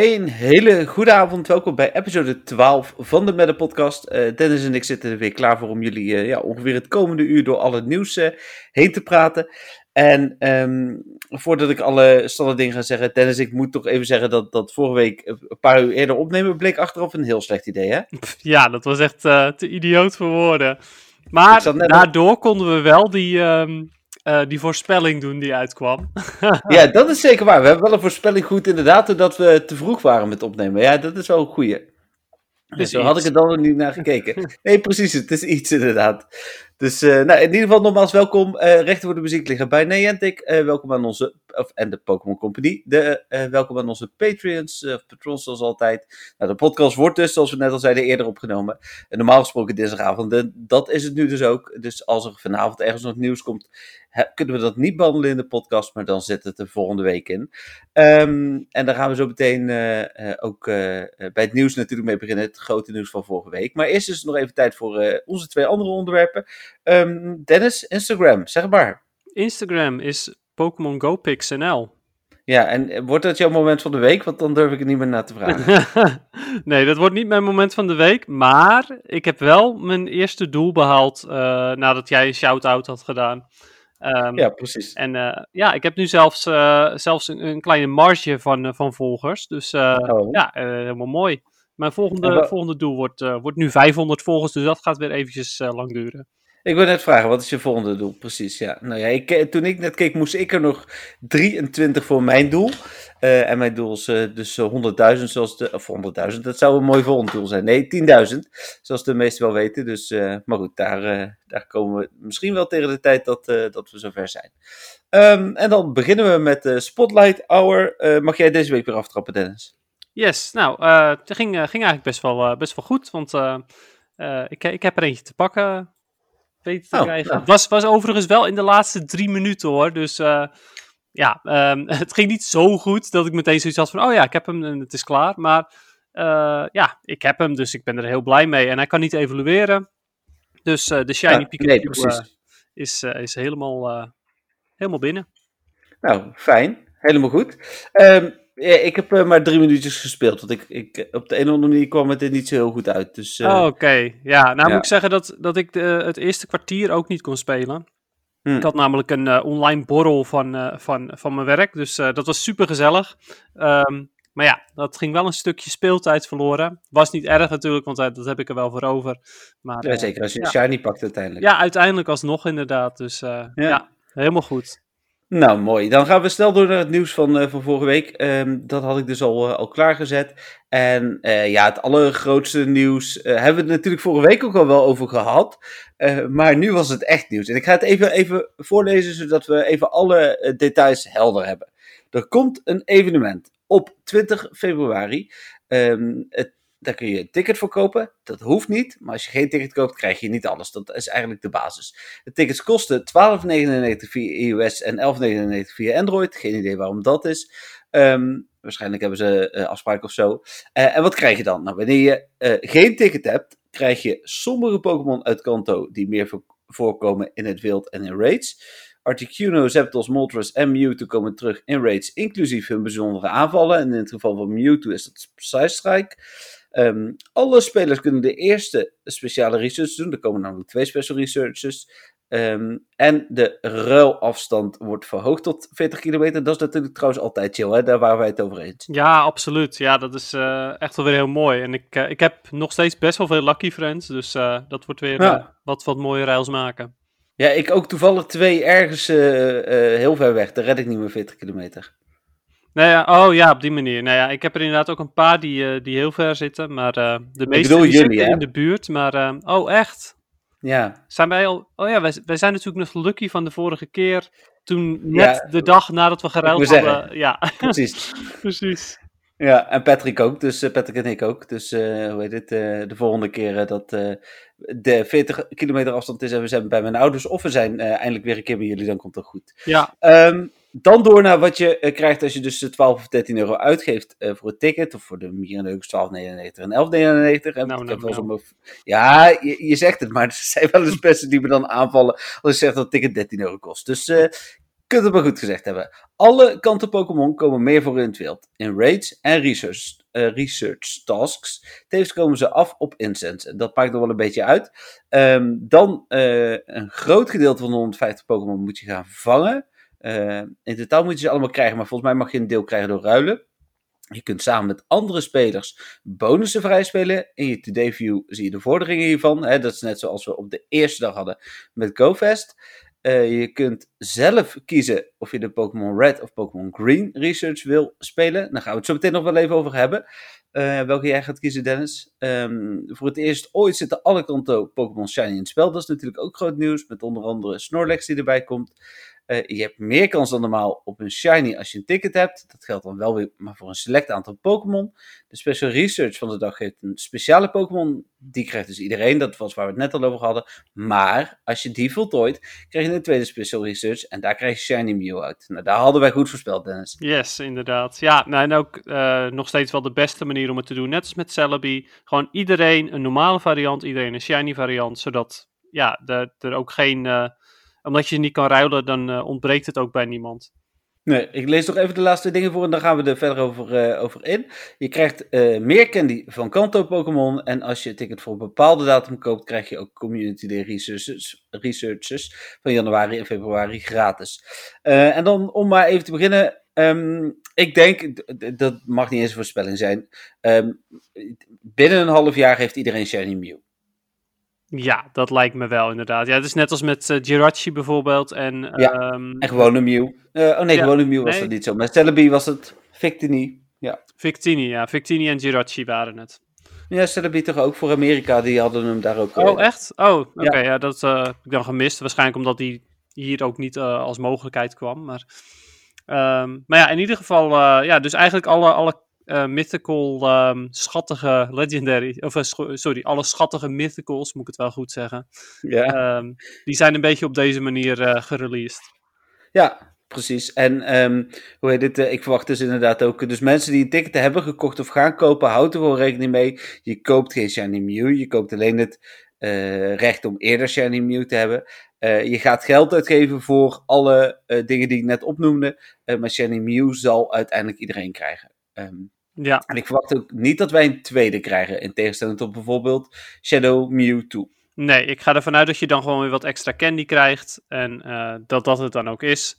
Een hele goede avond. Welkom bij episode 12 van de Meta Podcast. Eh, Dennis en ik zitten er weer klaar voor om jullie eh, ja, ongeveer het komende uur door al het nieuws eh, heen te praten. En ehm, voordat ik alle standaard dingen ga zeggen, Dennis, ik moet toch even zeggen dat, dat vorige week een paar uur eerder opnemen bleek achteraf een heel slecht idee, hè? Ja, dat was echt te idioot voor woorden. Maar daardoor konden we wel die, ehm, uh, die voorspelling doen die uitkwam. ja, dat is zeker waar. We hebben wel een voorspelling goed inderdaad, doordat we te vroeg waren met opnemen. Ja, dat is wel een goeie. Dus zo had ik er dan nog niet naar gekeken. Nee, precies, het is iets inderdaad. Dus uh, nou, in ieder geval nogmaals welkom. Uh, rechten voor de muziek liggen bij Niantic. Uh, welkom aan onze, of, en de Pokémon Company. De, welkom aan onze Patreons, of patrons zoals altijd. Nou, de podcast wordt dus, zoals we net al zeiden, eerder opgenomen. En normaal gesproken dinsdagavond. dat is het nu dus ook. Dus als er vanavond ergens nog nieuws komt, kunnen we dat niet behandelen in de podcast, maar dan zit het er volgende week in. Um, en dan gaan we zo meteen ook bij het nieuws natuurlijk mee beginnen. Het grote nieuws van vorige week. Maar eerst is er nog even tijd voor onze twee andere onderwerpen. Um, Dennis, Instagram, zeg maar. Instagram is Pokémon Go. Ja, en wordt dat jouw moment van de week? Want dan durf ik het niet meer na te vragen. nee, dat wordt niet mijn moment van de week. Maar ik heb wel mijn eerste doel behaald uh, nadat jij een shout-out had gedaan. Um, ja, precies. En uh, ja, ik heb nu zelfs, uh, zelfs een, een, kleine marge van, van volgers. Dus oh. ja, helemaal mooi. Mijn volgende, volgende doel wordt, wordt nu 500 volgers, dus dat gaat weer eventjes lang duren. Ik wil net vragen, wat is je volgende doel? Precies, ja. Nou ja, ik, eh, toen ik net keek, moest ik er nog 23 voor mijn doel. Uh, en mijn doel is uh, dus 100.000, zoals de. Of 100.000, dat zou een mooi volgende doel zijn. Nee, 10.000, zoals de meesten wel weten. Dus, maar goed, daar, daar komen we misschien wel tegen de tijd dat, dat we zover zijn. Um, en dan beginnen we met de Spotlight Hour. mag jij deze week weer aftrappen, Dennis? Yes, nou, het ging, ging eigenlijk best wel, best wel goed. Want ik, ik heb er eentje te pakken weten te oh, krijgen. Het was, was overigens wel in de laatste drie minuten hoor. Dus uh, ja, um, het ging niet zo goed dat ik meteen zoiets had van: oh ja, ik heb hem en het is klaar. Maar uh, ja, ik heb hem, dus ik ben er heel blij mee. En hij kan niet evolueren. Dus uh, de Shiny ja, Pikachu nee, is, is helemaal, helemaal binnen. Nou, fijn. Helemaal goed. Um, ja, ik heb uh, maar drie minuutjes gespeeld. Want ik, ik, op de een of andere manier kwam het er niet zo heel goed uit. Dus, uh, oh, oké. Ja, nou moet ik zeggen dat, dat ik de, het eerste kwartier ook niet kon spelen. Hm. Ik had namelijk een uh, online borrel van, van, van mijn werk. Dus dat was super gezellig. Um, maar ja, dat ging wel een stukje speeltijd verloren. Was niet erg natuurlijk, want dat heb ik er wel voor over. Maar, ja, zeker als je een shiny pakt uiteindelijk. Ja, uiteindelijk alsnog inderdaad. Dus ja. ja, helemaal goed. Nou, mooi. Dan gaan we snel door naar het nieuws van, uh, van vorige week. Um, dat had ik dus al, uh, al klaargezet. En uh, ja, het allergrootste nieuws hebben we het natuurlijk vorige week ook al wel over gehad. maar nu was het echt nieuws. En ik ga het even, even voorlezen, zodat we even alle details helder hebben. Er komt een evenement op 20 februari. Um, het daar kun je een ticket voor kopen. Dat hoeft niet, maar als je geen ticket koopt, krijg je niet alles. Dat is eigenlijk de basis. De tickets kosten 12,99 via iOS en 11,99 via Android. Geen idee waarom dat is. Um, waarschijnlijk hebben ze uh, afspraken of zo. Uh, en wat krijg je dan? Nou, wanneer je uh, geen ticket hebt, krijg je sommige Pokémon uit Kanto die meer voorkomen in het wild en in raids. Articuno, Zapdos, Moltres en Mewtwo komen terug in raids, inclusief hun bijzondere aanvallen. En in het geval van Mewtwo is dat Precise Strike. Um, alle spelers kunnen de eerste speciale research doen. Er komen namelijk twee special researches. Um, en de ruilafstand wordt verhoogd tot 40 kilometer. Dat is natuurlijk trouwens altijd chill, hè? daar waren wij het over eens. Ja, absoluut. Ja, dat is uh, echt wel weer heel mooi. En ik, uh, ik heb nog steeds best wel veel Lucky Friends. Dus uh, dat wordt weer ja. wat, wat mooie rails maken. Ja, ik ook toevallig twee ergens heel ver weg. Daar red ik niet meer 40 kilometer. Nou ja, oh ja, op die manier. Nou ja, ik heb er inderdaad ook een paar die, uh, die heel ver zitten, maar uh, de meeste jullie, zitten hè? in de buurt. Maar, uh, oh echt? Ja. Zijn wij al, oh ja, wij, wij zijn natuurlijk nog lucky van de vorige keer, toen net ja, de dag nadat we geruild hadden. Ja, precies. precies. Ja, en Patrick ook, dus Patrick en ik ook. Dus hoe heet het, de volgende keer dat de 40 kilometer afstand is en we zijn bij mijn ouders, of we zijn eindelijk weer een keer bij jullie, dan komt dat goed. Ja. Um, dan door naar wat je uh, krijgt als je dus 12 of 13 euro uitgeeft uh, voor het ticket. Of voor de Mierenleuks 12,99 en 11,99. En nou, nou, nou. Ja, je, je, zegt het, maar er zijn wel eens mensen die me dan aanvallen als ik zeg dat het ticket 13 euro kost. Dus uh, kunt het maar goed gezegd hebben. Alle kanten Pokémon komen meer voor in het wild. In raids en research, uh, research tasks. Tevens komen ze af op incense. Dat maakt er wel een beetje uit. Um, dan uh, een groot gedeelte van de 150 Pokémon moet je gaan vangen. Uh, in totaal moet je ze allemaal krijgen, maar volgens mij mag je een deel krijgen door ruilen. Je kunt samen met andere spelers bonussen vrijspelen. In je Today View zie je de vorderingen hiervan. Hè? Dat is net zoals we op de eerste dag hadden met GoFest. Uh, je kunt zelf kiezen of je de Pokémon Red of Pokémon Green Research wil spelen. Daar gaan we het zo meteen nog wel even over hebben. Uh, welke jij gaat kiezen, Dennis. Um, voor het eerst ooit zitten alle kanten Pokémon Shiny in het spel. Dat is natuurlijk ook groot nieuws. Met onder andere Snorlax die erbij komt. Uh, je hebt meer kans dan normaal op een shiny als je een ticket hebt. Dat geldt dan wel weer maar voor een select aantal Pokémon. De special research van de dag geeft een speciale Pokémon. Die krijgt dus iedereen. Dat was waar we het net al over hadden. Maar als je die voltooit, krijg je een tweede special research. En daar krijg je shiny Mew uit. Nou, daar hadden wij goed voorspeld, Dennis. Yes, inderdaad. Ja, nou, en ook uh, nog steeds wel de beste manier om het te doen. Net als met Celebi. Gewoon iedereen een normale variant, iedereen een shiny variant. Zodat ja, er ook geen... Uh, omdat je niet kan ruilen, dan uh, ontbreekt het ook bij niemand. Nee, ik lees nog even de laatste dingen voor en dan gaan we er verder over, uh, over in. Je krijgt uh, meer candy van Kanto Pokémon. En als je een ticket voor een bepaalde datum koopt, krijg je ook Community Day van januari en februari gratis. En dan om maar even te beginnen. Um, ik denk, dat mag niet eens een voorspelling zijn. Um, binnen een half jaar heeft iedereen Shiny Mew. Ja, dat lijkt me wel inderdaad. Ja, het is net als met uh, Jirachi bijvoorbeeld. En, ja, um... en gewone Mew. Uh, oh nee, ja, gewone Mew was nee. dat niet zo. Met Celebi was het Victini. Ja. Victini, ja. Victini en Jirachi waren het. Ja, Celebi toch ook voor Amerika. Die hadden hem daar ook. Oh, echt? Oh, oké. Okay, ja. ja. dat heb ik dan gemist. Waarschijnlijk omdat die hier ook niet als mogelijkheid kwam. Maar, um, maar ja, in ieder geval, ja, dus eigenlijk alle, alle uh, mythical, um, schattige, legendary, of uh, sorry, alle schattige mythicals, moet ik het wel goed zeggen. Ja. Um, die zijn een beetje op deze manier uh, gereleased. Ja, precies. En um, hoe heet dit? ik verwacht dus inderdaad ook. Dus mensen die een ticket hebben gekocht of gaan kopen, houd er gewoon rekening mee. Je koopt geen Shiny Mew, je koopt alleen het recht om eerder Shiny Mew te hebben. je gaat geld uitgeven voor alle dingen die ik net opnoemde. maar Shiny Mew zal uiteindelijk iedereen krijgen. Um, ja. En ik verwacht ook niet dat wij een tweede krijgen, in tegenstelling tot bijvoorbeeld Shadow Mewtwo. Nee, ik ga ervan uit dat je dan gewoon weer wat extra candy krijgt en uh, dat dat het dan ook is.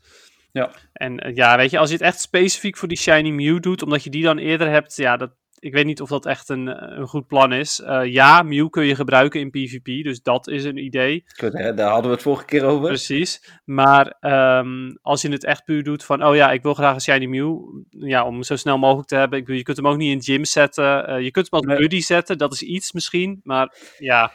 Ja. En uh, ja, weet je, als je het echt specifiek voor die Shiny Mew doet, omdat je die dan eerder hebt, ja, dat, ik weet niet of dat echt een, een goed plan is. Uh, ja, Mew kun je gebruiken in PvP, dus dat is een idee. Goed, hè? daar hadden we het vorige keer over. Precies, maar um, als je het echt puur doet van, oh ja, ik wil graag een Shiny Mew, ja, om hem zo snel mogelijk te hebben. Ik je kunt hem ook niet in gym zetten, uh, je kunt hem als nee. buddy zetten, dat is iets misschien, maar ja.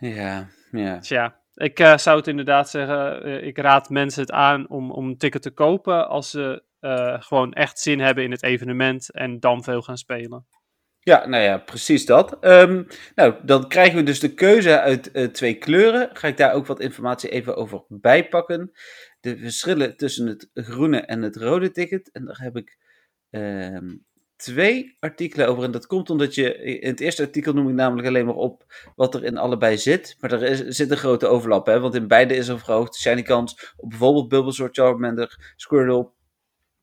Ja, ja. Tja. Ik uh, zou het inderdaad zeggen, ik raad mensen het aan om, om een ticket te kopen als ze uh, gewoon echt zin hebben in het evenement en dan veel gaan spelen. Ja, nou ja, precies dat. Um, nou, dan krijgen we dus de keuze uit uh, twee kleuren. Ga ik daar ook wat informatie even over bijpakken. De verschillen tussen het groene en het rode ticket. En daar heb ik um, twee artikelen over. En dat komt omdat je, in het eerste artikel noem ik namelijk alleen maar op wat er in allebei zit. Maar er zit een grote overlap, hè. Want in beide is er verhoogd shiny kans op bijvoorbeeld Bulbasaur, Charmander, Squirtle,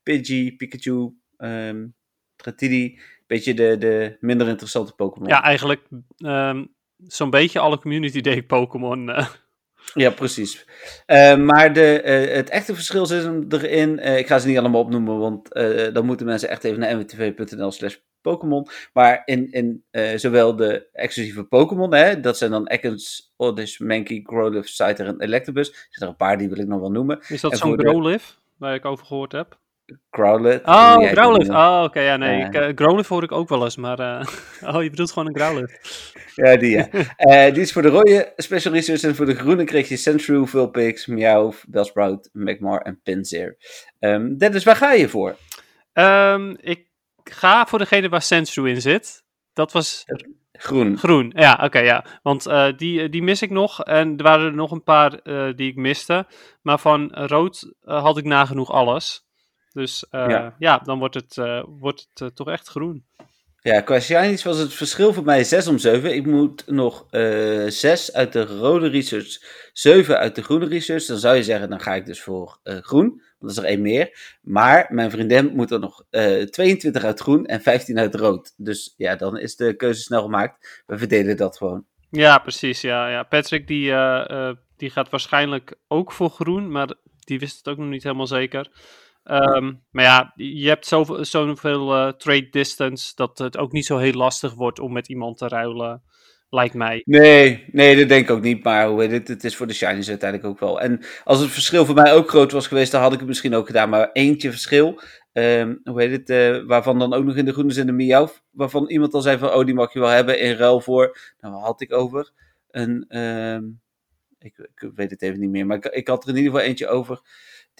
Pidgey, Pikachu, um, Dratini. Beetje de, de minder interessante Pokémon. Ja, eigenlijk um, zo'n beetje alle Community Day Pokémon. Uh. Ja, precies. Uh, maar de, uh, het echte verschil zit hem erin. Uh, ik ga ze niet allemaal opnoemen, want dan moeten mensen echt even naar mwtv.nl slash Pokémon. Maar in, in zowel de exclusieve Pokémon, dat zijn dan Ekans, Oddish, Mankey, Growlithe, Scyther en Electabuzz. Er zijn er een paar die wil ik nog wel noemen. Is dat zo'n Growlithe, de... waar ik over gehoord heb? Growlithe. Oh, Growlithe. Oh, oké. Okay, ja, nee. Uh, ik, uh, Growlithe hoor ik ook wel eens, maar... Uh, oh, je bedoelt gewoon een Growlithe. ja, die ja. die is voor de rode Special Research en voor de groene kreeg je Sandshrew, Vulpix, Meowth, Bellsprout, Magmar en Pinsir. Um, Dennis, waar ga je voor? Um, ik ga voor degene waar Sandshrew in zit. Dat was... Groen. Groen, ja, oké, okay, ja. Want uh, die, die mis ik nog. En er waren er nog een paar uh, die ik miste. Maar van rood uh, had ik nagenoeg alles. Dus uh, ja. ja. dan wordt het, uh, wordt het uh, toch echt groen. Ja, qua shinies was het verschil voor mij 6 om 7. Ik moet nog uh, eh, 6 uit de rode research, 7 uit de groene research. Dan zou je zeggen, dan ga ik dus voor uh, groen. Want dat is er één meer. Maar mijn vriendin moet er nog uh, eh, 22 uit groen en 15 uit rood. Dus ja, dan is de keuze snel gemaakt. We verdelen dat gewoon. Ja, precies. Ja, ja. Patrick die, die gaat waarschijnlijk ook voor groen. Maar die wist het ook nog niet helemaal zeker. Um, maar ja, je hebt zoveel, zoveel uh, trade distance dat het ook niet zo heel lastig wordt om met iemand te ruilen, lijkt mij. Nee, nee, dat denk ik ook niet. Maar hoe het, het is voor de shinies uiteindelijk ook wel. En als het verschil voor mij ook groot was geweest, dan had ik het misschien ook gedaan. Maar eentje verschil, um, hoe heet het, uh, waarvan dan ook nog in de groene zin de miauw, waarvan iemand al zei van, oh, die mag je wel hebben in ruil voor, nou, had ik over? Een, um, ik, ik, weet het even niet meer, maar ik, ik had er in ieder geval eentje over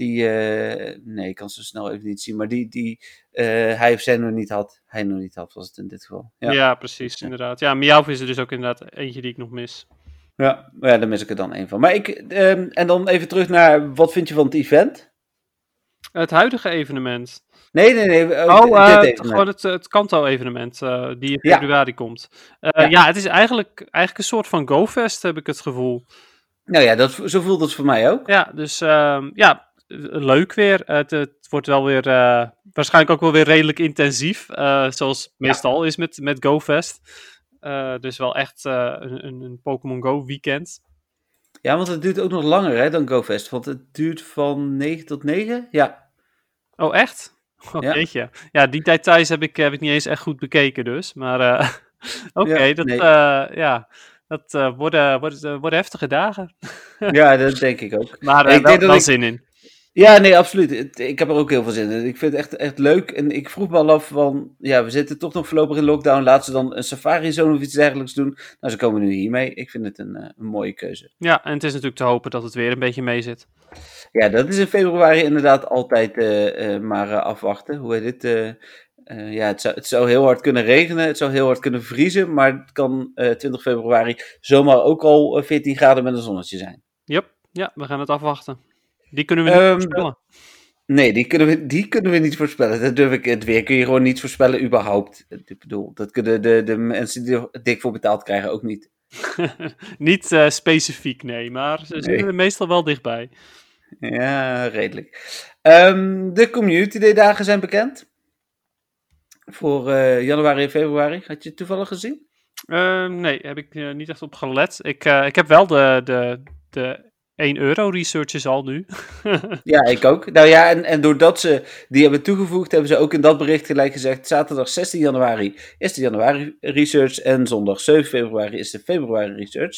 die, uh, nee, ik kan ze snel even niet zien, maar die, die uh, hij of zij nog niet had. Hij nog niet had, was het in dit geval. Ja, ja precies, ja. inderdaad. Ja, Miauw is er dus ook inderdaad eentje die ik nog mis. Ja, ja daar mis ik er dan een van. Maar ik, um, en dan even terug naar, wat vind je van het event? Het huidige evenement. Nee, nee, nee. Oh, uh, gewoon het, het Kanto-evenement uh, die in februari komt. Uh, ja. ja. het is eigenlijk, eigenlijk een soort van GoFest, heb ik het gevoel. Nou ja, dat, zo voelt het voor mij ook. Ja, dus uh, ja, leuk weer. Het, het, wordt wel weer, uh, waarschijnlijk ook wel weer redelijk intensief, uh, zoals meestal is met, met GoFest. Uh, dus wel echt een, een Pokémon Go weekend. Ja, want het duurt ook nog langer hè, dan GoFest, want het duurt van 9 tot 9, ja. Oh, echt? Oh, ja. je. Ja, die details heb ik, heb ik niet eens echt goed bekeken dus, maar oké, okay, ja, dat, nee. ja... Dat worden, worden, worden heftige dagen. ja, dat denk ik ook. Maar ik wel, denk wel ik... zin in. Ja, nee, absoluut. Ik heb er ook heel veel zin in. Ik vind het echt, echt leuk. En ik vroeg me al af van, ja, we zitten toch nog voorlopig in lockdown. Laten ze dan een safari-zone of iets dergelijks doen. Nou, ze komen nu hiermee. Ik vind het een, eh, een mooie keuze. Ja, en het is natuurlijk te hopen dat het weer een beetje mee zit. Ja, dat is in februari inderdaad altijd uh, uh, maar afwachten. Hoe heet dit? ja, het zou, het zou heel hard kunnen regenen. Het zou heel hard kunnen vriezen. Maar het kan 20 februari zomaar ook al 14 graden met een zonnetje zijn. Yep, ja, we gaan het afwachten. Die kunnen we niet um, voorspellen. Nee, die kunnen, we, die kunnen we niet voorspellen. Dat durf ik. Het weer kun je gewoon niet voorspellen, überhaupt. Ik bedoel, dat kunnen de, de mensen die er dik voor betaald krijgen ook niet. niet uh, specifiek, nee, maar ze nee. zitten er meestal wel dichtbij. Ja, redelijk. Um, de Community Day dagen zijn bekend. Voor uh, januari en februari. Had je het toevallig gezien? Uh, nee, heb ik uh, niet echt op gelet. Ik, ik heb wel de, de, de 1 euro researches al nu. ja, ik ook. Nou ja, en, en doordat ze die hebben toegevoegd, hebben ze ook in dat bericht gelijk gezegd: zaterdag 16 januari is de januari research en zondag 7 februari is de februari research.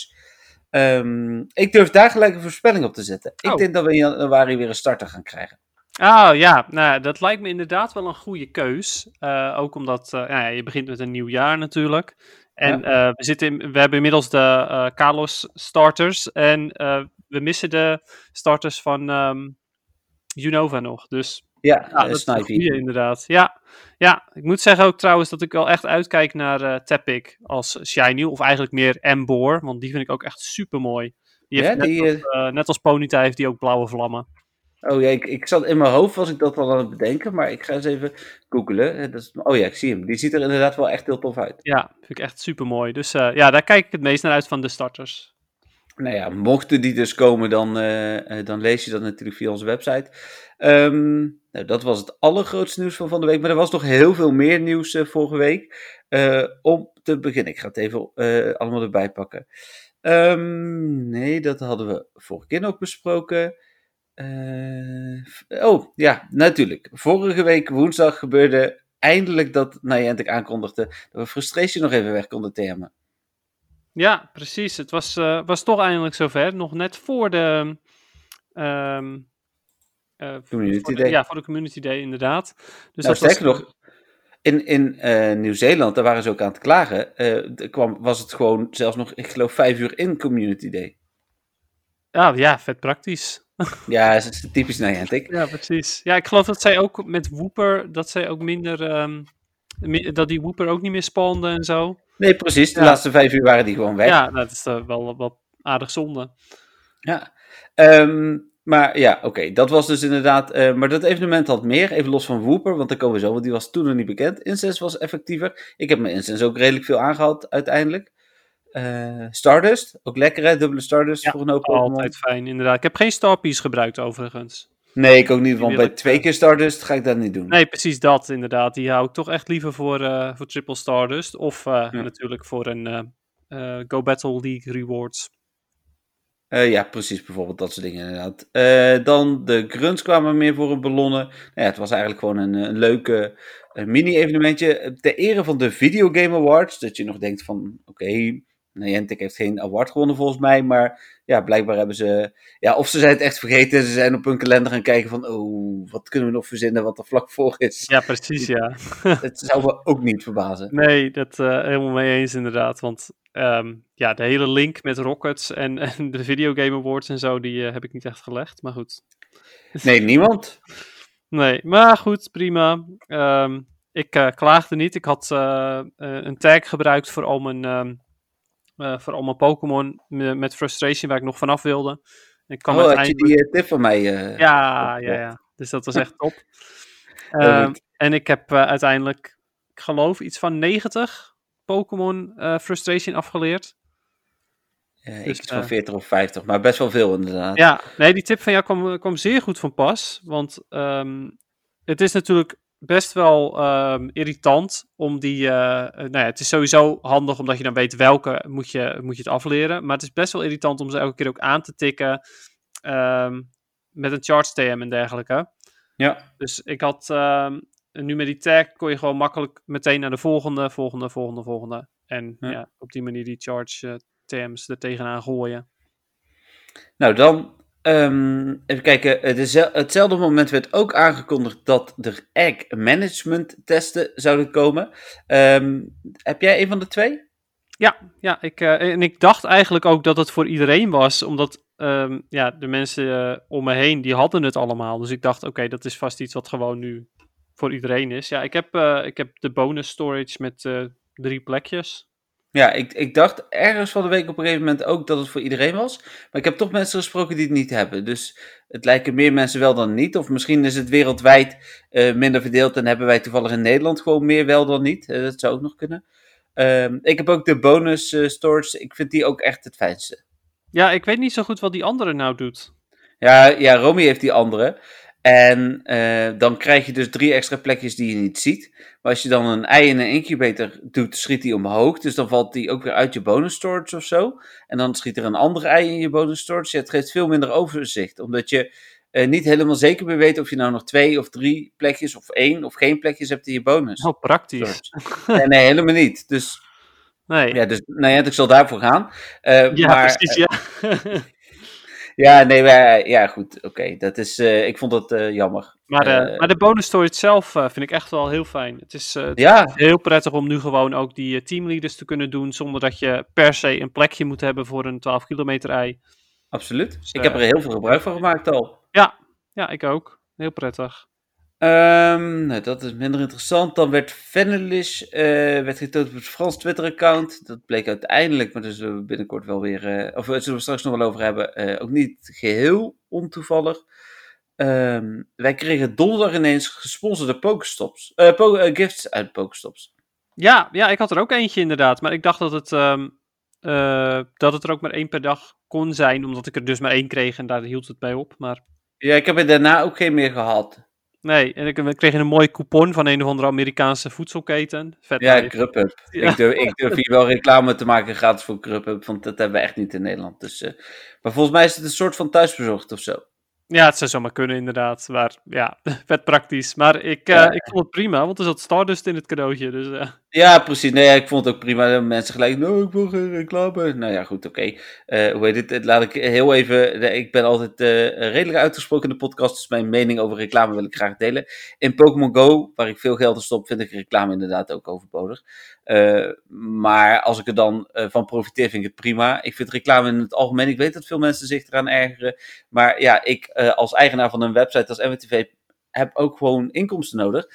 Um, ik durf daar gelijk een voorspelling op te zetten. Ik oh. denk dat we in januari weer een starter gaan krijgen. Oh ja, nou, dat lijkt me inderdaad wel een goede keus. Uh, ook omdat uh, ja, je begint met een nieuw jaar natuurlijk. En ja. uh, we, zitten in, we hebben inmiddels de Carlos starters. En we missen de starters van um, Unova nog. Dus ja, ja dat is een goede inderdaad. Ja, ja, ik moet zeggen ook trouwens dat ik wel echt uitkijk naar uh, Tepic als Shiny. Of eigenlijk meer Embor, want die vind ik ook echt super mooi. Die heeft ja, net, die, als, uh, net als Ponyta heeft die ook blauwe vlammen. Oh ja, ik, ik zat in mijn hoofd, was ik dat al aan het bedenken, maar ik ga eens even googelen. Dat is, oh ja, ik zie hem. Die ziet er inderdaad wel echt heel tof uit. Ja, vind ik echt super mooi. Dus uh, ja, daar kijk ik het meest naar uit van de starters. Nou ja, mochten die dus komen, dan, uh, dan lees je dat natuurlijk via onze website. Um, nou, dat was het allergrootste nieuws van van de week. Maar er was nog heel veel meer nieuws uh, vorige week. Om te beginnen. Ik ga het even allemaal erbij pakken. Um, nee, dat hadden we vorige keer ook besproken. oh, ja, natuurlijk. Vorige week woensdag gebeurde eindelijk dat Niantic aankondigde dat we Frustration nog even weg konden termen. Ja, precies. Het was, uh, was toch eindelijk zover. Nog net voor de. Um, uh, community voor de, Day. Ja, voor de Community Day, inderdaad. Dus nou, dat sterker was... nog, in, in uh, Nieuw-Zeeland, daar waren ze ook aan het klagen. kwam, was het gewoon zelfs nog, ik geloof, vijf uur in Community Day. Ja, ja vet praktisch. ja, dat is typisch Niantic. ja, precies. Ja, ik geloof dat zij ook met Wooper, dat zij ook minder. Um, dat die Wooper ook niet meer spande en zo. Nee, precies. De laatste vijf uur waren die gewoon weg. Ja, dat is uh, wel, wel aardig zonde. Ja. Um, Maar ja, oké, dat was dus inderdaad. Uh, maar dat evenement had meer, even los van Wooper, want daar komen we zo, want die was toen nog niet bekend. Incense was effectiever. Ik heb mijn Incense ook redelijk veel aangehad uiteindelijk. Uh, Stardust, ook lekker hè, dubbele Stardust ja, voor een hoop altijd fijn, inderdaad. Ik heb geen Starpiece gebruikt overigens. Nee, ik ook niet, want bij twee keer Stardust ga ik dat niet doen. Nee, precies dat inderdaad. Die hou ik toch echt liever voor, uh, voor triple Stardust. Of uh, ja. natuurlijk voor een Go Battle League rewards. Ja, precies, bijvoorbeeld dat soort dingen inderdaad. Dan de grunts kwamen meer voor een ballonnen. Nou ja, het was eigenlijk gewoon een, een leuke mini-evenementje. Ter ere van de Video Game Awards. Dat je nog denkt van, oké, okay, Niantic heeft geen award gewonnen volgens mij. Maar ja, blijkbaar hebben ze... Ja, of ze zijn het echt vergeten. Ze zijn op hun kalender gaan kijken van, oh, wat kunnen we nog verzinnen wat er vlak voor is. Ja, precies, ja. Het zou me ook niet verbazen. Nee, dat uh, helemaal mee eens inderdaad. Want um, ja, de hele link met Rockets en, en de Video Game Awards en zo, die uh, heb ik niet echt gelegd. Maar goed. Nee, niemand. nee, maar goed, prima. Um, ik uh, klaagde niet. Ik had een tag gebruikt voor al mijn... Um, uh, voor al mijn Pokémon met Frustration waar ik nog vanaf wilde. Ik kan oh, had je die uh, tip van mij? Uh, ja, ja, ja. Dus dat was echt top. uh, en ik heb uiteindelijk, ik geloof, iets van 90 Pokémon Frustration afgeleerd. Ja, dus, iets van 40 of 50, maar best wel veel inderdaad. Ja, nee, die tip van jou kwam, kwam zeer goed van pas. Want um, het is natuurlijk best wel um, irritant om die. Uh, nou ja, het is sowieso handig omdat je dan weet welke moet je, moet je het afleren. Maar het is best wel irritant om ze elke keer ook aan te tikken. Um, met een charge TM en dergelijke. Ja. Dus ik had. Um, nu met die tag kon je gewoon makkelijk meteen naar de volgende, volgende, volgende, volgende. En ja, ja op die manier die charge uh, TM's er tegenaan gooien. Nou, dan Um, even kijken, hetzelfde moment werd ook aangekondigd dat er egg management testen zouden komen. Um, heb jij een van de twee? Ja, ja ik, uh, en ik dacht eigenlijk ook dat het voor iedereen was, omdat um, ja, de mensen uh, om me heen, die hadden het allemaal. Dus ik dacht, oké, dat is vast iets wat gewoon nu voor iedereen is. Ja, ik heb, uh, ik heb de bonus storage met drie plekjes. Ja, ik, ik dacht ergens van de week op een gegeven moment ook dat het voor iedereen was. Maar ik heb toch mensen gesproken die het niet hebben. Dus het lijken meer mensen wel dan niet. Of misschien is het wereldwijd uh, minder verdeeld en hebben wij toevallig in Nederland gewoon meer wel dan niet. Uh, dat zou ook nog kunnen. Uh, ik heb ook de bonus uh, storage. Ik vind die ook echt het fijnste. Ja, ik weet niet zo goed wat die andere nou doet. Ja, ja Romy heeft die andere. En uh, dan krijg je dus drie extra plekjes die je niet ziet. Maar als je dan een ei in een incubator doet, schiet die omhoog. Dus dan valt die ook weer uit je bonus storage of zo. En dan schiet er een andere ei in je bonus storage. Ja, het geeft veel minder overzicht. Omdat je uh, niet helemaal zeker meer weet of je nou nog twee of drie plekjes of één of geen plekjes hebt in je bonus. Heel praktisch. Nee, nee, helemaal niet. Dus, nee. Ja, dus nou ja, ik zal daarvoor gaan. Uh, ja, maar, precies, ja. Ja, nee, maar, ja, goed. Oké, dat is. Uh, ik vond dat uh, jammer. Maar, uh, maar de bonus storage zelf vind ik echt wel heel fijn. Het is, het ja. is heel prettig om nu gewoon ook die teamleaders te kunnen doen. zonder dat je per se een plekje moet hebben voor een 12 kilometer ei. Absoluut. Dus, ik heb er heel veel gebruik van gemaakt al. Ja, ja ik ook. Heel prettig. Um, nou, dat is minder interessant. Dan werd Fenelish uh, werd getoond op het Frans Twitter-account. Dat bleek uiteindelijk, maar daar zullen we binnenkort wel weer, uh, of zullen we straks nog wel over hebben, uh, ook niet geheel ontoevallig. Um, wij kregen donderdag ineens gesponsorde Pokestops, po gifts uit Pokestops. Ja, ja, ik had er ook eentje inderdaad, maar ik dacht dat het, um, dat het er ook maar één per dag kon zijn, omdat ik er dus maar één kreeg en daar hield het bij op. Maar... Ja, ik heb er daarna ook geen meer gehad. Nee, en ik, we kregen een mooie coupon van een of andere Amerikaanse voedselketen. Vet ja, Grubhub. Ja. Ik, durf, ik durf hier wel reclame te maken gratis voor Grubhub, want dat hebben we echt niet in Nederland. Dus, uh, maar volgens mij is het een soort van thuisbezorgd of zo. Ja, het zou zomaar kunnen inderdaad. Maar ja, vet praktisch. Maar ik, uh, ja. ik vond het prima, want er zat Stardust in het cadeautje. Dus, uh. Ja, precies. Nee, ik vond het ook prima. Mensen gelijk, nou, ik wil geen reclame. Nou ja, goed, oké. Okay. Uh, hoe heet het? Laat ik heel even... Ik ben altijd redelijk uitgesproken in de podcast, dus mijn mening over reclame wil ik graag delen. In Pokémon Go, waar ik veel geld in stop, vind ik reclame inderdaad ook overbodig. Uh, maar als ik er dan van profiteer, vind ik het prima. Ik vind reclame in het algemeen, ik weet dat veel mensen zich eraan ergeren. Maar ja, ik als eigenaar van een website als MWTV heb ook gewoon inkomsten nodig.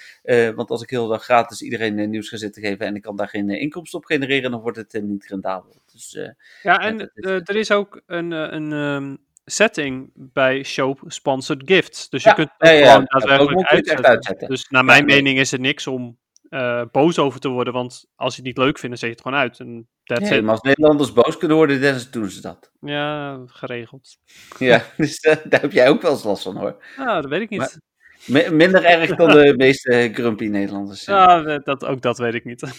want als ik heel dag gratis iedereen nieuws ga zitten geven en ik kan daar geen inkomsten op genereren, dan wordt het niet rendabel. Dus, ja, en er is ook een, een, setting bij Show Sponsored Gifts. Dus je kunt het gewoon daadwerkelijk uitzetten. Dus naar mijn mening is er niks om uh, boos over te worden. Want als je het niet leuk vindt, dan zeg je het gewoon uit. En nee, maar als Nederlanders boos kunnen worden, dan doen ze dat. Ja, geregeld. Ja, dus uh, daar heb jij ook wel eens last van hoor. Nou, dat weet ik niet. Maar, minder erg dan de meeste grumpy Nederlanders. Ja, dat, ook dat weet ik niet.